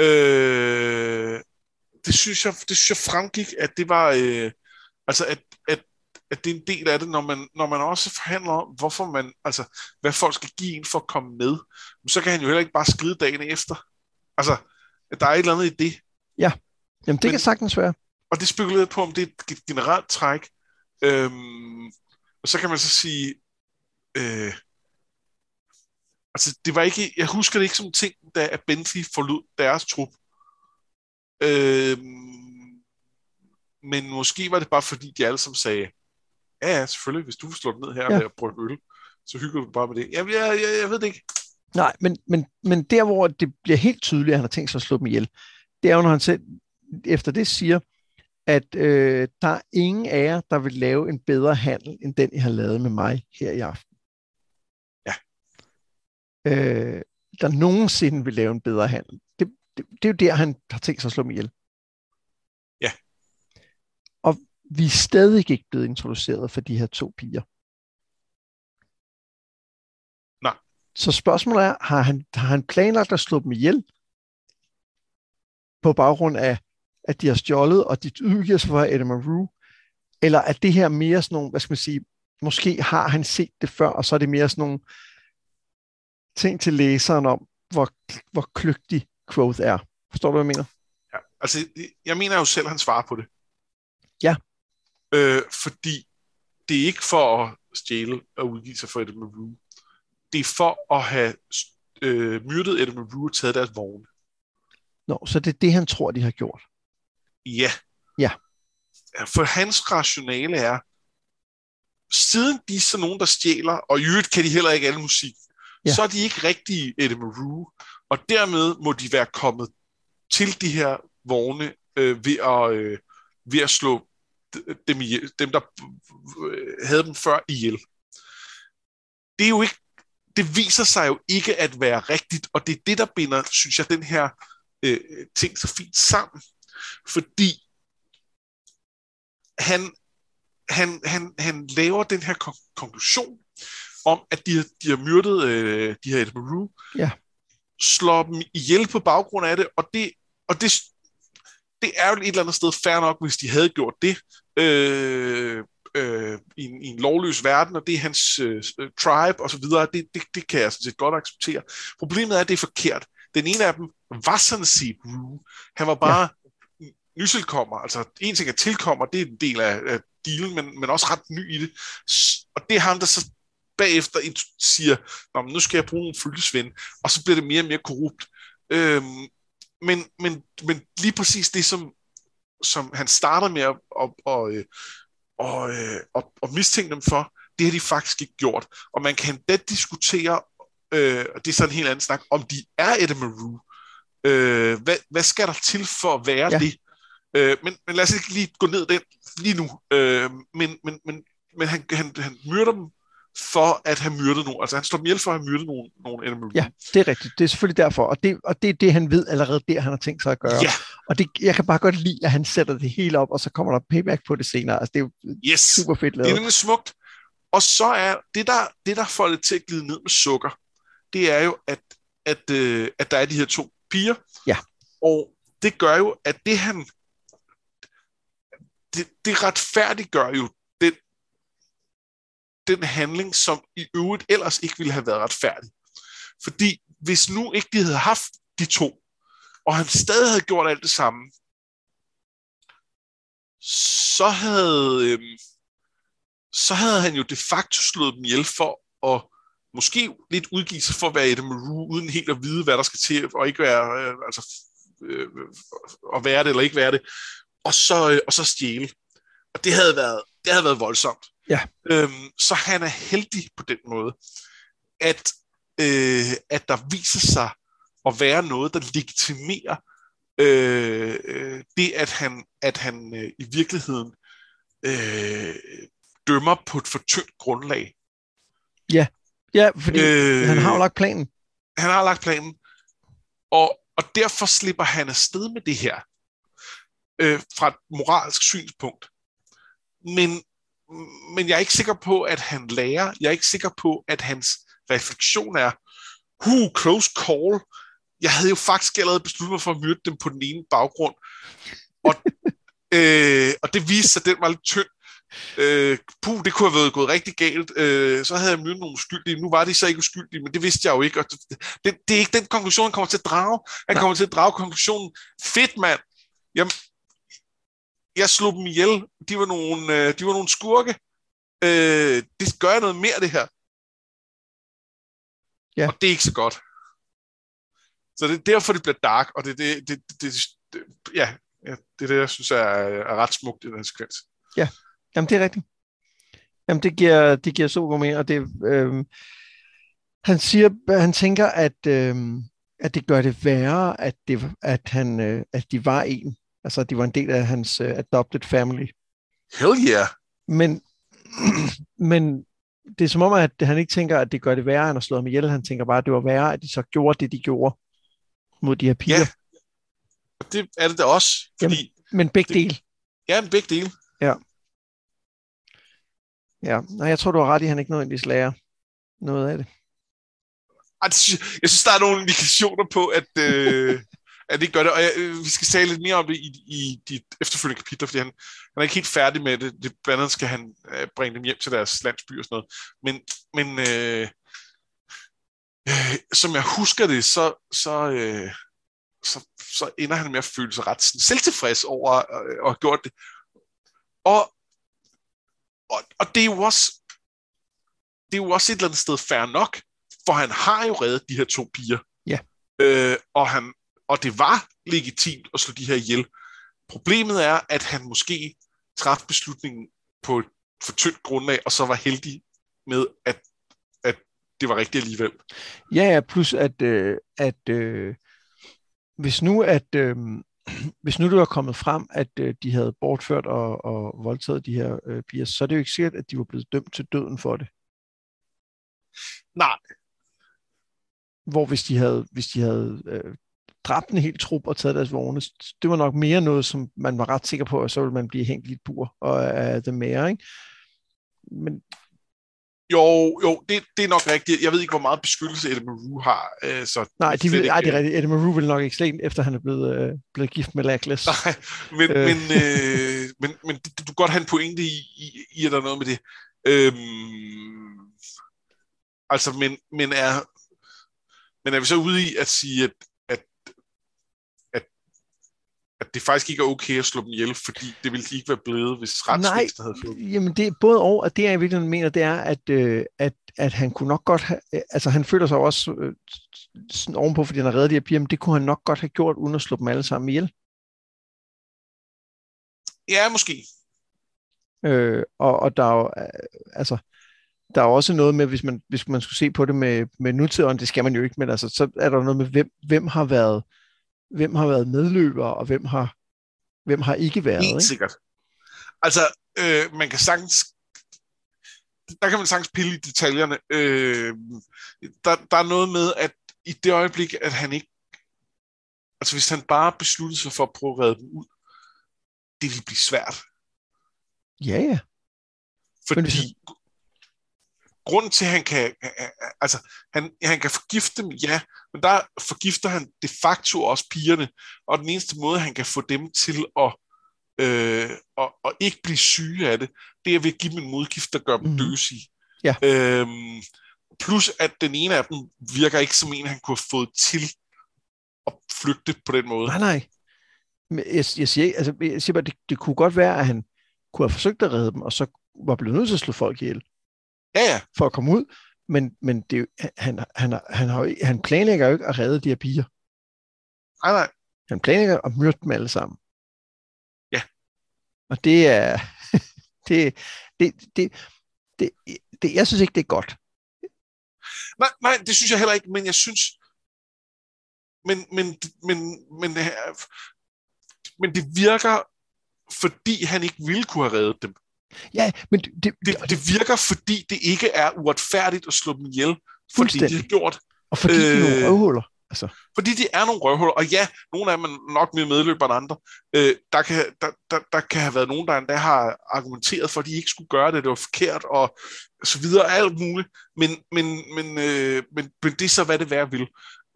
Øh, det synes jeg, det synes jeg fremgik, at det var, øh, altså at, at, at det er en del af det, når man, når man også forhandler om, hvorfor man, altså hvad folk skal give en for at komme med, så kan han jo heller ikke bare skride dagen efter. Altså, at der er et eller andet i det. Ja, jamen det Men, kan sagtens være. Og det spekulerer på, om det er et generelt træk. Øhm, og så kan man så sige, øh, altså det var ikke, jeg husker det ikke som ting, da Bentley forlod deres trup. Øh, men måske var det bare fordi, de alle sammen sagde, ja, ja, selvfølgelig, hvis du slår ned her ja. og prøver øl, så hygger du bare med det. Jeg, jeg, jeg, jeg ved det ikke. Nej, men, men, men der, hvor det bliver helt tydeligt, at han har tænkt sig at slå dem ihjel, det er jo, når han selv efter det siger, at øh, der er ingen af jer, der vil lave en bedre handel, end den, I har lavet med mig her i aften. Ja. Øh, der nogensinde vil lave en bedre handel det, det er jo der, han har tænkt sig at slå mig ihjel. Ja. Og vi er stadig ikke blevet introduceret for de her to piger. Nej. Så spørgsmålet er, har han, har han planlagt at slå dem ihjel på baggrund af, at de har stjålet, og de udgiver sig for Edema Rue? Eller er det her mere sådan nogle, hvad skal man sige, måske har han set det før, og så er det mere sådan nogle ting til læseren om, hvor, hvor kløgtig quote er. Forstår du, hvad jeg mener? Ja, altså, jeg mener jo selv, at han svarer på det. Ja. Øh, fordi det er ikke for at stjæle og udgive sig for Edmund Rue. Det er for at have øh, myrdet Edmund Rue og taget deres vogne. Nå, så det er det, han tror, de har gjort? Ja. Ja. For hans rationale er, siden de er så nogen, der stjæler, og i øvrigt kan de heller ikke alle musik, ja. så er de ikke rigtige Eddie Maru, og dermed må de være kommet til de her vogne øh, ved, at, øh, ved at slå dem, ihjel, dem, der øh, havde dem før ihjel. Det er jo ikke, det viser sig jo ikke at være rigtigt, og det er det, der binder, synes jeg, den her øh, ting så fint sammen. Fordi han, han, han, han laver den her kon- konklusion om, at de, de har myrdet øh, de her Edmund Ja slår dem ihjel på baggrund af det, og det, og det, det er jo et eller andet sted fair nok, hvis de havde gjort det øh, øh, i, en, i en lovløs verden, og det er hans øh, tribe og så videre, det, det, det kan jeg sådan set godt acceptere. Problemet er, at det er forkert. Den ene af dem var sådan set Rue. Han var bare ja. nyselkommer, altså en ting er tilkommer, det er en del af, af dealen, men, men også ret ny i det. Og det er ham, der så bagefter siger, Nå, men nu skal jeg bruge en følgesvend, og så bliver det mere og mere korrupt. Øhm, men, men, men lige præcis det, som, som han starter med at, at, at, øh, og, øh, og, og mistænke dem for, det har de faktisk ikke gjort. Og man kan endda diskutere, øh, og det er sådan en helt anden snak, om de er Edamaru. Øh, hvad, hvad skal der til for at være. Ja. det? Øh, men, men lad os ikke lige gå ned den lige nu. Øh, men men, men, men han, han, han myrder dem for at have myrdet nogen. Altså han slår dem ihjel for at have myrdet nogen, nogen Edamaru. Ja, det er rigtigt. Det er selvfølgelig derfor. Og det, og det er det, han ved allerede der, han har tænkt sig at gøre. ja Og det, jeg kan bare godt lide, at han sætter det hele op, og så kommer der payback på det senere. Altså, det er jo yes. super fedt Det er lavet. nemlig smukt. Og så er det, der, det, der får det til at glide ned med sukker, det er jo, at, at, øh, at der er de her to piger. Ja. Og det gør jo, at det han... Det, det retfærdiggør jo den, handling, som i øvrigt ellers ikke ville have været retfærdig. Fordi hvis nu ikke de havde haft de to, og han stadig havde gjort alt det samme, så havde, øhm, så havde han jo de facto slået dem ihjel for at måske lidt udgive sig for at være Eddie Maru, uden helt at vide, hvad der skal til, og ikke være, øh, altså, øh, at være det eller ikke være det, og så, øh, og så stjæle. Og det havde været, det havde været voldsomt. Ja. Øhm, så han er heldig på den måde, at, øh, at der viser sig at være noget, der legitimerer øh, øh, det, at han, at han øh, i virkeligheden øh, dømmer på et for tyndt grundlag. Ja, fordi øh... han har jo lagt planen. Han har lagt planen, og, og derfor slipper han afsted med det her øh, fra et moralsk synspunkt. Men, men jeg er ikke sikker på, at han lærer. Jeg er ikke sikker på, at hans refleksion er, huh, close call. Jeg havde jo faktisk allerede besluttet mig for at myrde dem på den ene baggrund. Og, øh, og det viste sig, at den var lidt tynd. Øh, puh, det kunne have været gået rigtig galt. Øh, så havde jeg myrdet nogle uskyldige. Nu var de så ikke uskyldige, men det vidste jeg jo ikke. Og det, det, det er ikke den konklusion, han kommer til at drage. Han Nej. kommer til at drage konklusionen. Fedt, mand. Jamen, jeg slog dem ihjel. De var nogle, øh, de var nogle skurke. Øh, det gør noget mere, det her. Ja. Og det er ikke så godt. Så det er derfor, det bliver dark, og det, det, det, det, det ja, ja, det er det, jeg synes er, er ret smukt i den sekvens. Jamen, det er rigtigt. Jamen, det giver, det giver super mere, og det, øh, han siger, han tænker, at, øh, at det gør det værre, at, det, at, han, øh, at de var en. Altså, at de var en del af hans øh, adopted family. Hell yeah! Men, men det er som om, at han ikke tænker, at det gør det værre, end at slå ham ihjel. Han tænker bare, at det var værre, at de så gjorde det, de gjorde mod de her piger. Ja. Og det er det da også, fordi Men begge Det- dele. ja, en begge dele. Ja, nej, jeg tror, du har ret i, at han ikke nødvendigvis lærer noget af det. Jeg synes, der er nogle indikationer på, at, øh, at det gør det, og jeg, øh, vi skal tale lidt mere om det i, i de efterfølgende kapitler, fordi han, han er ikke helt færdig med det. det blandt andet skal han øh, bringe dem hjem til deres landsby og sådan noget. Men, men øh, øh, som jeg husker det, så, så, øh, så, så ender han med at føle sig ret sådan, selvtilfreds over øh, at have gjort det. Og, og, og det er jo også det er jo også et eller andet sted fair nok, for han har jo reddet de her to piger. Ja. Øh, og, han, og det var legitimt at slå de her ihjel. Problemet er, at han måske træffede beslutningen på et for tyndt grundlag, og så var heldig med, at, at det var rigtigt alligevel. Ja, ja, plus at, øh, at øh, hvis nu at øh, hvis nu det var kommet frem, at øh, de havde bortført og, og voldtaget de her øh, piger, så er det jo ikke sikkert, at de var blevet dømt til døden for det. Nej, Hvor hvis de havde, hvis de havde øh, dræbt en hel trup og taget deres vogne. Det var nok mere noget, som man var ret sikker på, at så ville man blive hængt i et bur og af det mere, ikke? Men jo, jo, det, det er nok rigtigt. Jeg ved ikke, hvor meget beskyttelse Eddie Maru har. Øh, så nej, de vil, nej, det er rigtigt. Eddie Maru vil nok ikke slet efter han er blevet, øh, blevet gift med Lackless. Nej, men, øh. men, øh, men, men du kan godt have en pointe i, i, i at der er noget med det. Øhm, altså, men, men, er, men er vi så ude i at sige, at, at det faktisk ikke er okay at slå dem ihjel, fordi det ville de ikke være blevet, hvis retsvæsenet havde fået Jamen, det er både og, at det jeg i virkeligheden mener, det er, at, øh, at, at han kunne nok godt have, øh, altså han føler sig også øh, sådan ovenpå, fordi han har reddet de her piger, men det kunne han nok godt have gjort, uden at slå dem alle sammen ihjel. Ja, måske. Øh, og, og der er jo, øh, altså, der er også noget med, hvis man, hvis man skulle se på det med, med nutiden, det skal man jo ikke, men altså, så er der noget med, hvem, hvem har været hvem har været medløber, og hvem har, hvem har ikke været. Helt ikke? sikkert. Altså, øh, man kan sagtens der kan man sagtens pille i detaljerne. Øh, der, der er noget med, at i det øjeblik, at han ikke... Altså, hvis han bare besluttede sig for at prøve at redde dem ud, det vil blive svært. Ja, ja. Fordi, Men hvis han grunden til, at han kan, altså, han, han kan forgifte dem, ja, men der forgifter han de facto også pigerne, og den eneste måde, han kan få dem til at, øh, at, at ikke blive syge af det, det er ved at give dem en modgift, der gør dem mm. døsige. Ja. Øhm, plus at den ene af dem virker ikke som en, han kunne have fået til at flygte på den måde. Nej, nej. Men jeg, jeg, siger, altså, jeg siger bare, det, det kunne godt være, at han kunne have forsøgt at redde dem, og så var blevet nødt til at slå folk ihjel. Ja, ja. For at komme ud. Men, men det, han, han, han, har, han planlægger jo ikke at redde de her piger. Nej, nej. Han planlægger at myrde dem alle sammen. Ja. Og det er... det, det, det, det, det, jeg synes ikke, det er godt. Nej, nej, det synes jeg heller ikke, men jeg synes... Men, men, men, men, men det virker, fordi han ikke ville kunne have reddet dem. Ja, men det, det, det, det virker, fordi det ikke er uretfærdigt at slå dem ihjel, fordi de har gjort. Og fordi øh, de er nogle øh, røvhuller. Altså. Fordi de er nogle røvhuller, og ja, nogle af dem er nok mere medløber end andre. Øh, der, kan, der, der, der kan have været nogen, der endda har argumenteret for, at de ikke skulle gøre det, det var forkert, og så videre, alt muligt. Men, men, men, øh, men, men det er så, hvad det være vil.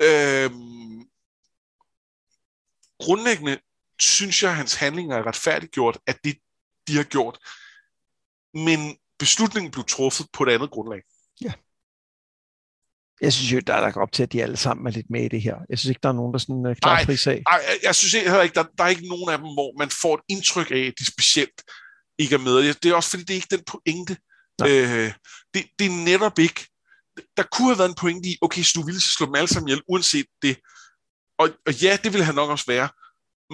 Øh, grundlæggende synes jeg, at hans handlinger er retfærdiggjort, at det, de har gjort men beslutningen blev truffet på et andet grundlag. Ja. Jeg synes jo, der er lagt op til, at de alle sammen er lidt med i det her. Jeg synes ikke, der er nogen, der sådan uh, klar fri sag. Nej, jeg, synes heller ikke, der, der er ikke nogen af dem, hvor man får et indtryk af, at de specielt ikke er med. Det er også fordi, det er ikke den pointe. Øh, det, det er netop ikke. Der kunne have været en pointe i, okay, så du ville slå dem alle sammen ihjel, uanset det. Og, og ja, det ville han nok også være.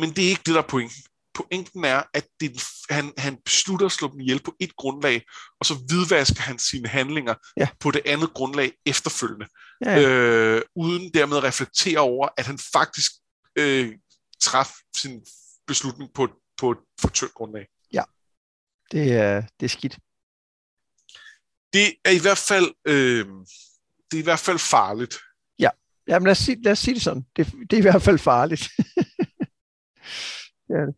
Men det er ikke det, der er pointen pointen er, at det, han, han beslutter at slå dem ihjel på et grundlag, og så hvidvasker han sine handlinger ja. på det andet grundlag efterfølgende, ja, ja. Øh, uden dermed at reflektere over, at han faktisk øh, traf sin beslutning på, på et for tyndt grundlag. Ja, det er, det er skidt. Det er i hvert fald øh, det er i hvert fald farligt. Ja, Jamen, lad, os sige, lad os sige det sådan. Det, det er i hvert fald farligt. det er det.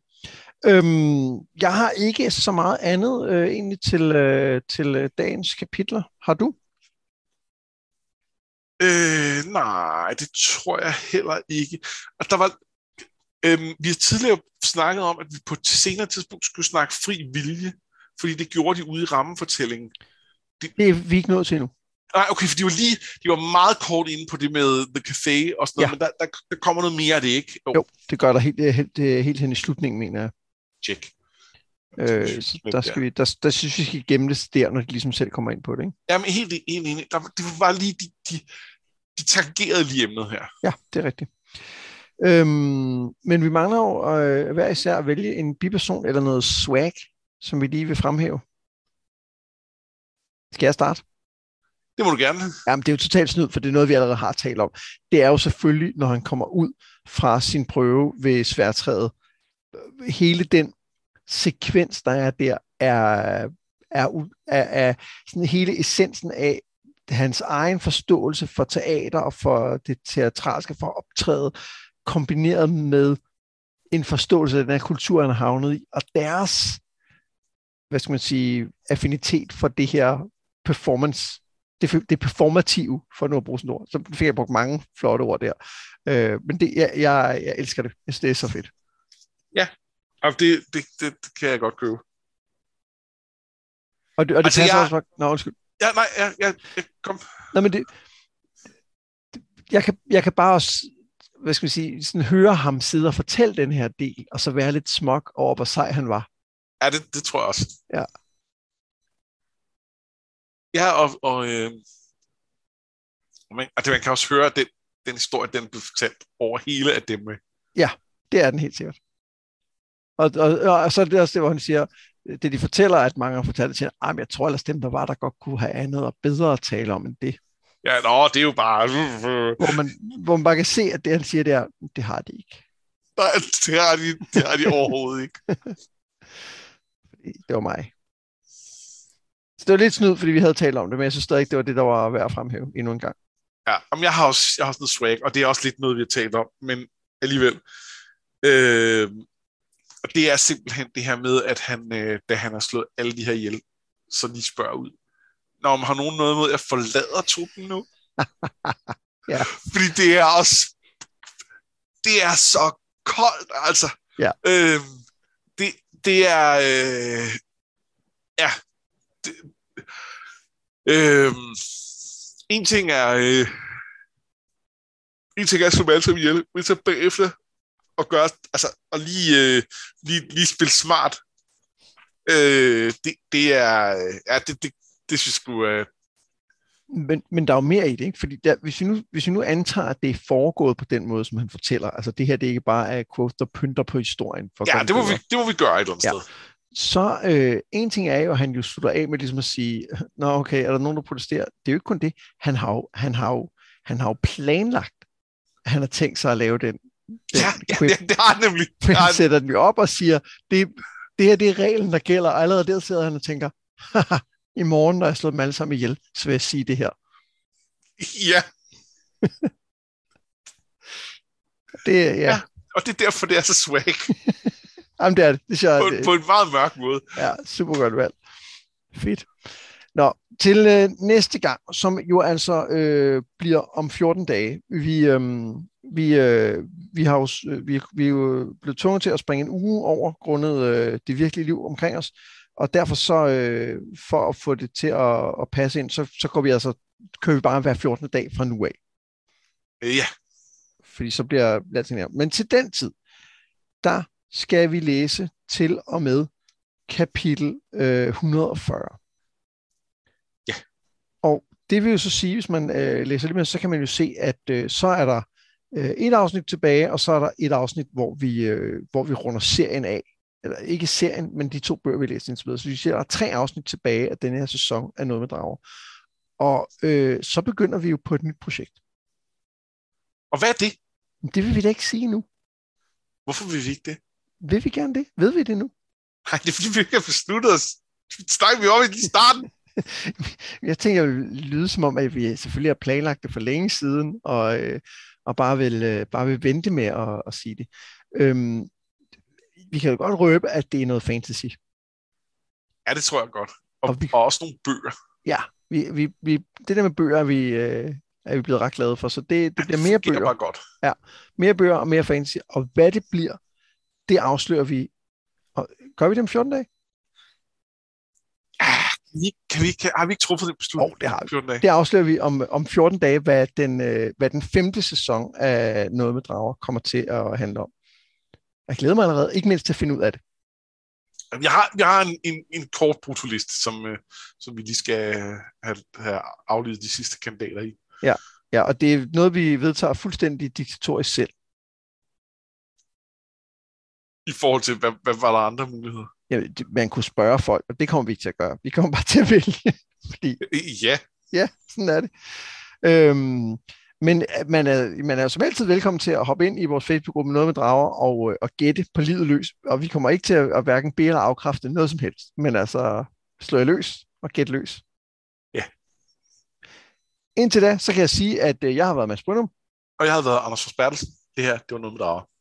Øhm, jeg har ikke så meget andet øh, egentlig til, øh, til øh, dagens kapitler. Har du? Øh, nej, det tror jeg heller ikke. Og der var, øhm, vi har tidligere snakket om, at vi på et senere tidspunkt skulle snakke fri vilje, fordi det gjorde de ude i rammefortællingen. Det, det er vi ikke nået til nu. Nej, okay, for de var lige, de var meget kort inde på det med The Café og sådan noget, ja. men der, der, der kommer noget mere af det, ikke? Jo, jo det gør der helt, helt, helt hen i slutningen, mener jeg. Check. Øh, der, skal vi, der, der synes vi skal gemme det der, når de ligesom selv kommer ind på det. Ikke? Jamen helt enig. Der, det var lige, de, de, de tangerede lige emnet her. Ja, det er rigtigt. Øhm, men vi mangler jo øh, hver især at vælge en biperson eller noget swag, som vi lige vil fremhæve. Skal jeg starte? Det må du gerne. Jamen, det er jo totalt snyd, for det er noget, vi allerede har talt om. Det er jo selvfølgelig, når han kommer ud fra sin prøve ved sværtræet, hele den sekvens, der er der, er, er, er, er sådan hele essensen af hans egen forståelse for teater og for det teatralske, for optræde, kombineret med en forståelse af den her kultur, han har havnet i, og deres, hvad skal man sige, affinitet for det her performance, det, det performative, for nu at bruge sådan ord. Så fik jeg brugt mange flotte ord der. Øh, men det, jeg, jeg, jeg elsker det. Jeg synes, det er så fedt. Ja, og det, det, det, det kan jeg godt købe. Og det, og det altså, passer jeg... også... Nå, undskyld. Ja, nej, ja, ja, kom. Nej, men det, jeg kan, jeg kan bare også, hvad skal vi sige, sådan høre ham sidde og fortælle den her del, og så være lidt smuk over, hvor sej han var. Ja, det, det tror jeg også. Ja. Ja, og, og, øh, man, og det, man kan også høre, at den, den historie, den blev fortalt over hele af dem. Ja, det er den helt sikkert. Og, og, og så er det også det, hvor han siger, det de fortæller, at mange har fortalt, at ah, jeg tror ellers dem, der var, der godt kunne have andet og bedre at tale om end det. Ja, nå, det er jo bare... Hvor man, hvor man bare kan se, at det, han siger, det er, det har de ikke. Nej, det har de, det har de overhovedet ikke. det var mig. Så det var lidt snyd, fordi vi havde talt om det, men jeg synes stadig ikke, det var det, der var værd at fremhæve endnu en gang. Ja, men jeg har også, jeg har også noget swag, og det er også lidt noget, vi har talt om, men alligevel. Øh, og det er simpelthen det her med, at han, øh, da han har slået alle de her ihjel, så lige spørger ud. Når man har nogen noget mod, at jeg forlader truppen nu? ja. Fordi det er også, det er så koldt, altså. Ja. Øh, det, det er, øh, ja, det, øh, en ting er, øh, en ting er dem alle sammen ihjel, men så bagefter at gøre, altså, at lige, øh, lige, lige spille smart, øh, det, det er, ja, det, det, det synes jeg sgu, øh, men, men der er jo mere i det, ikke? Fordi der, hvis, vi nu, hvis vi nu antager, at det er foregået på den måde, som han fortæller, altså det her, det er ikke bare er quote, der pynter på historien. For ja, det må, vi, det må vi gøre et eller andet ja. sted. Så øh, en ting er jo, at han jo slutter af med ligesom at sige, nå okay, er der nogen, der protesterer? Det er jo ikke kun det. Han har jo, han har jo, han har jo planlagt, han har tænkt sig at lave den Ja, ja det, det har han nemlig. Men han sætter den jo op og siger, det, det her det er reglen, der gælder. Og allerede der sidder han og tænker, i morgen, når jeg slår dem alle sammen ihjel, så vil jeg sige det her. Ja. det, ja. ja. Og det er derfor, det er så swag. Jamen, det er det. det er, på, det, på en meget mørk måde. Ja, super godt valg. Fedt. Nå, til øh, næste gang, som jo altså øh, bliver om 14 dage. Vi, øh, vi, øh, vi, har jo, øh, vi, vi er jo blevet tvunget til at springe en uge over, grundet øh, det virkelige liv omkring os. Og derfor så, øh, for at få det til at, at passe ind, så, så går vi altså, kører vi bare hver 14. dag fra nu af. Ja. Fordi så bliver alting her. Men til den tid, der skal vi læse til og med kapitel øh, 140. Det vil jo så sige, hvis man øh, læser det med, så kan man jo se, at øh, så er der øh, et afsnit tilbage, og så er der et afsnit, hvor vi, øh, hvor vi runder serien af. Eller ikke serien, men de to bøger, vi læser indtil videre. Så vi ser, at der er tre afsnit tilbage af denne her sæson af Noget med Drager. Og øh, så begynder vi jo på et nyt projekt. Og hvad er det? Det vil vi da ikke sige nu. Hvorfor vil vi ikke det? Vil vi gerne det? Ved vi det nu? Nej, det er fordi, vi ikke har besluttet os. Det snakker vi om i starten. jeg tænker, det vil lyde som om, at vi selvfølgelig har planlagt det for længe siden, og, øh, og bare, vil, øh, bare vil vente med at, at sige det. Øhm, vi kan jo godt røbe, at det er noget fantasy. Ja, det tror jeg godt. Og, og, vi, og også nogle bøger. Ja, vi, vi, vi, det der med bøger er vi, øh, er vi blevet ret glade for, så det, det ja, bliver mere bøger. Bare godt. Ja, mere bøger og mere fantasy. Og hvad det bliver, det afslører vi. Og, gør vi det om 14 dage? Kan vi, kan vi, kan, har vi ikke truffet det beslutning? Oh, det har vi. 14 dage? Det afslører vi om, om 14 dage, hvad den, øh, hvad den femte sæson af Noget med Drager kommer til at handle om. Jeg glæder mig allerede, ikke mindst til at finde ud af det. Jeg har, jeg har en, en, en kort brutolist, som, øh, som vi lige skal have, have aflevet de sidste kandidater i. Ja, ja, og det er noget, vi vedtager fuldstændig diktatorisk selv. I forhold til, hvad, hvad var der andre muligheder? Ja, man kunne spørge folk, og det kommer vi ikke til at gøre. Vi kommer bare til at vælge. Fordi, ja. Ja, sådan er det. Øhm, men øh, man er, man er som altid velkommen til at hoppe ind i vores Facebook-gruppe Noget med Drager og, øh, og gætte på livet løs. Og vi kommer ikke til at, at hverken bede eller afkræfte noget som helst. Men altså, slå jer løs og gætte løs. Ja. Indtil da, så kan jeg sige, at øh, jeg har været Mads Brynum. Og jeg har været Anders Forsbertelsen. det her, det var noget med drager.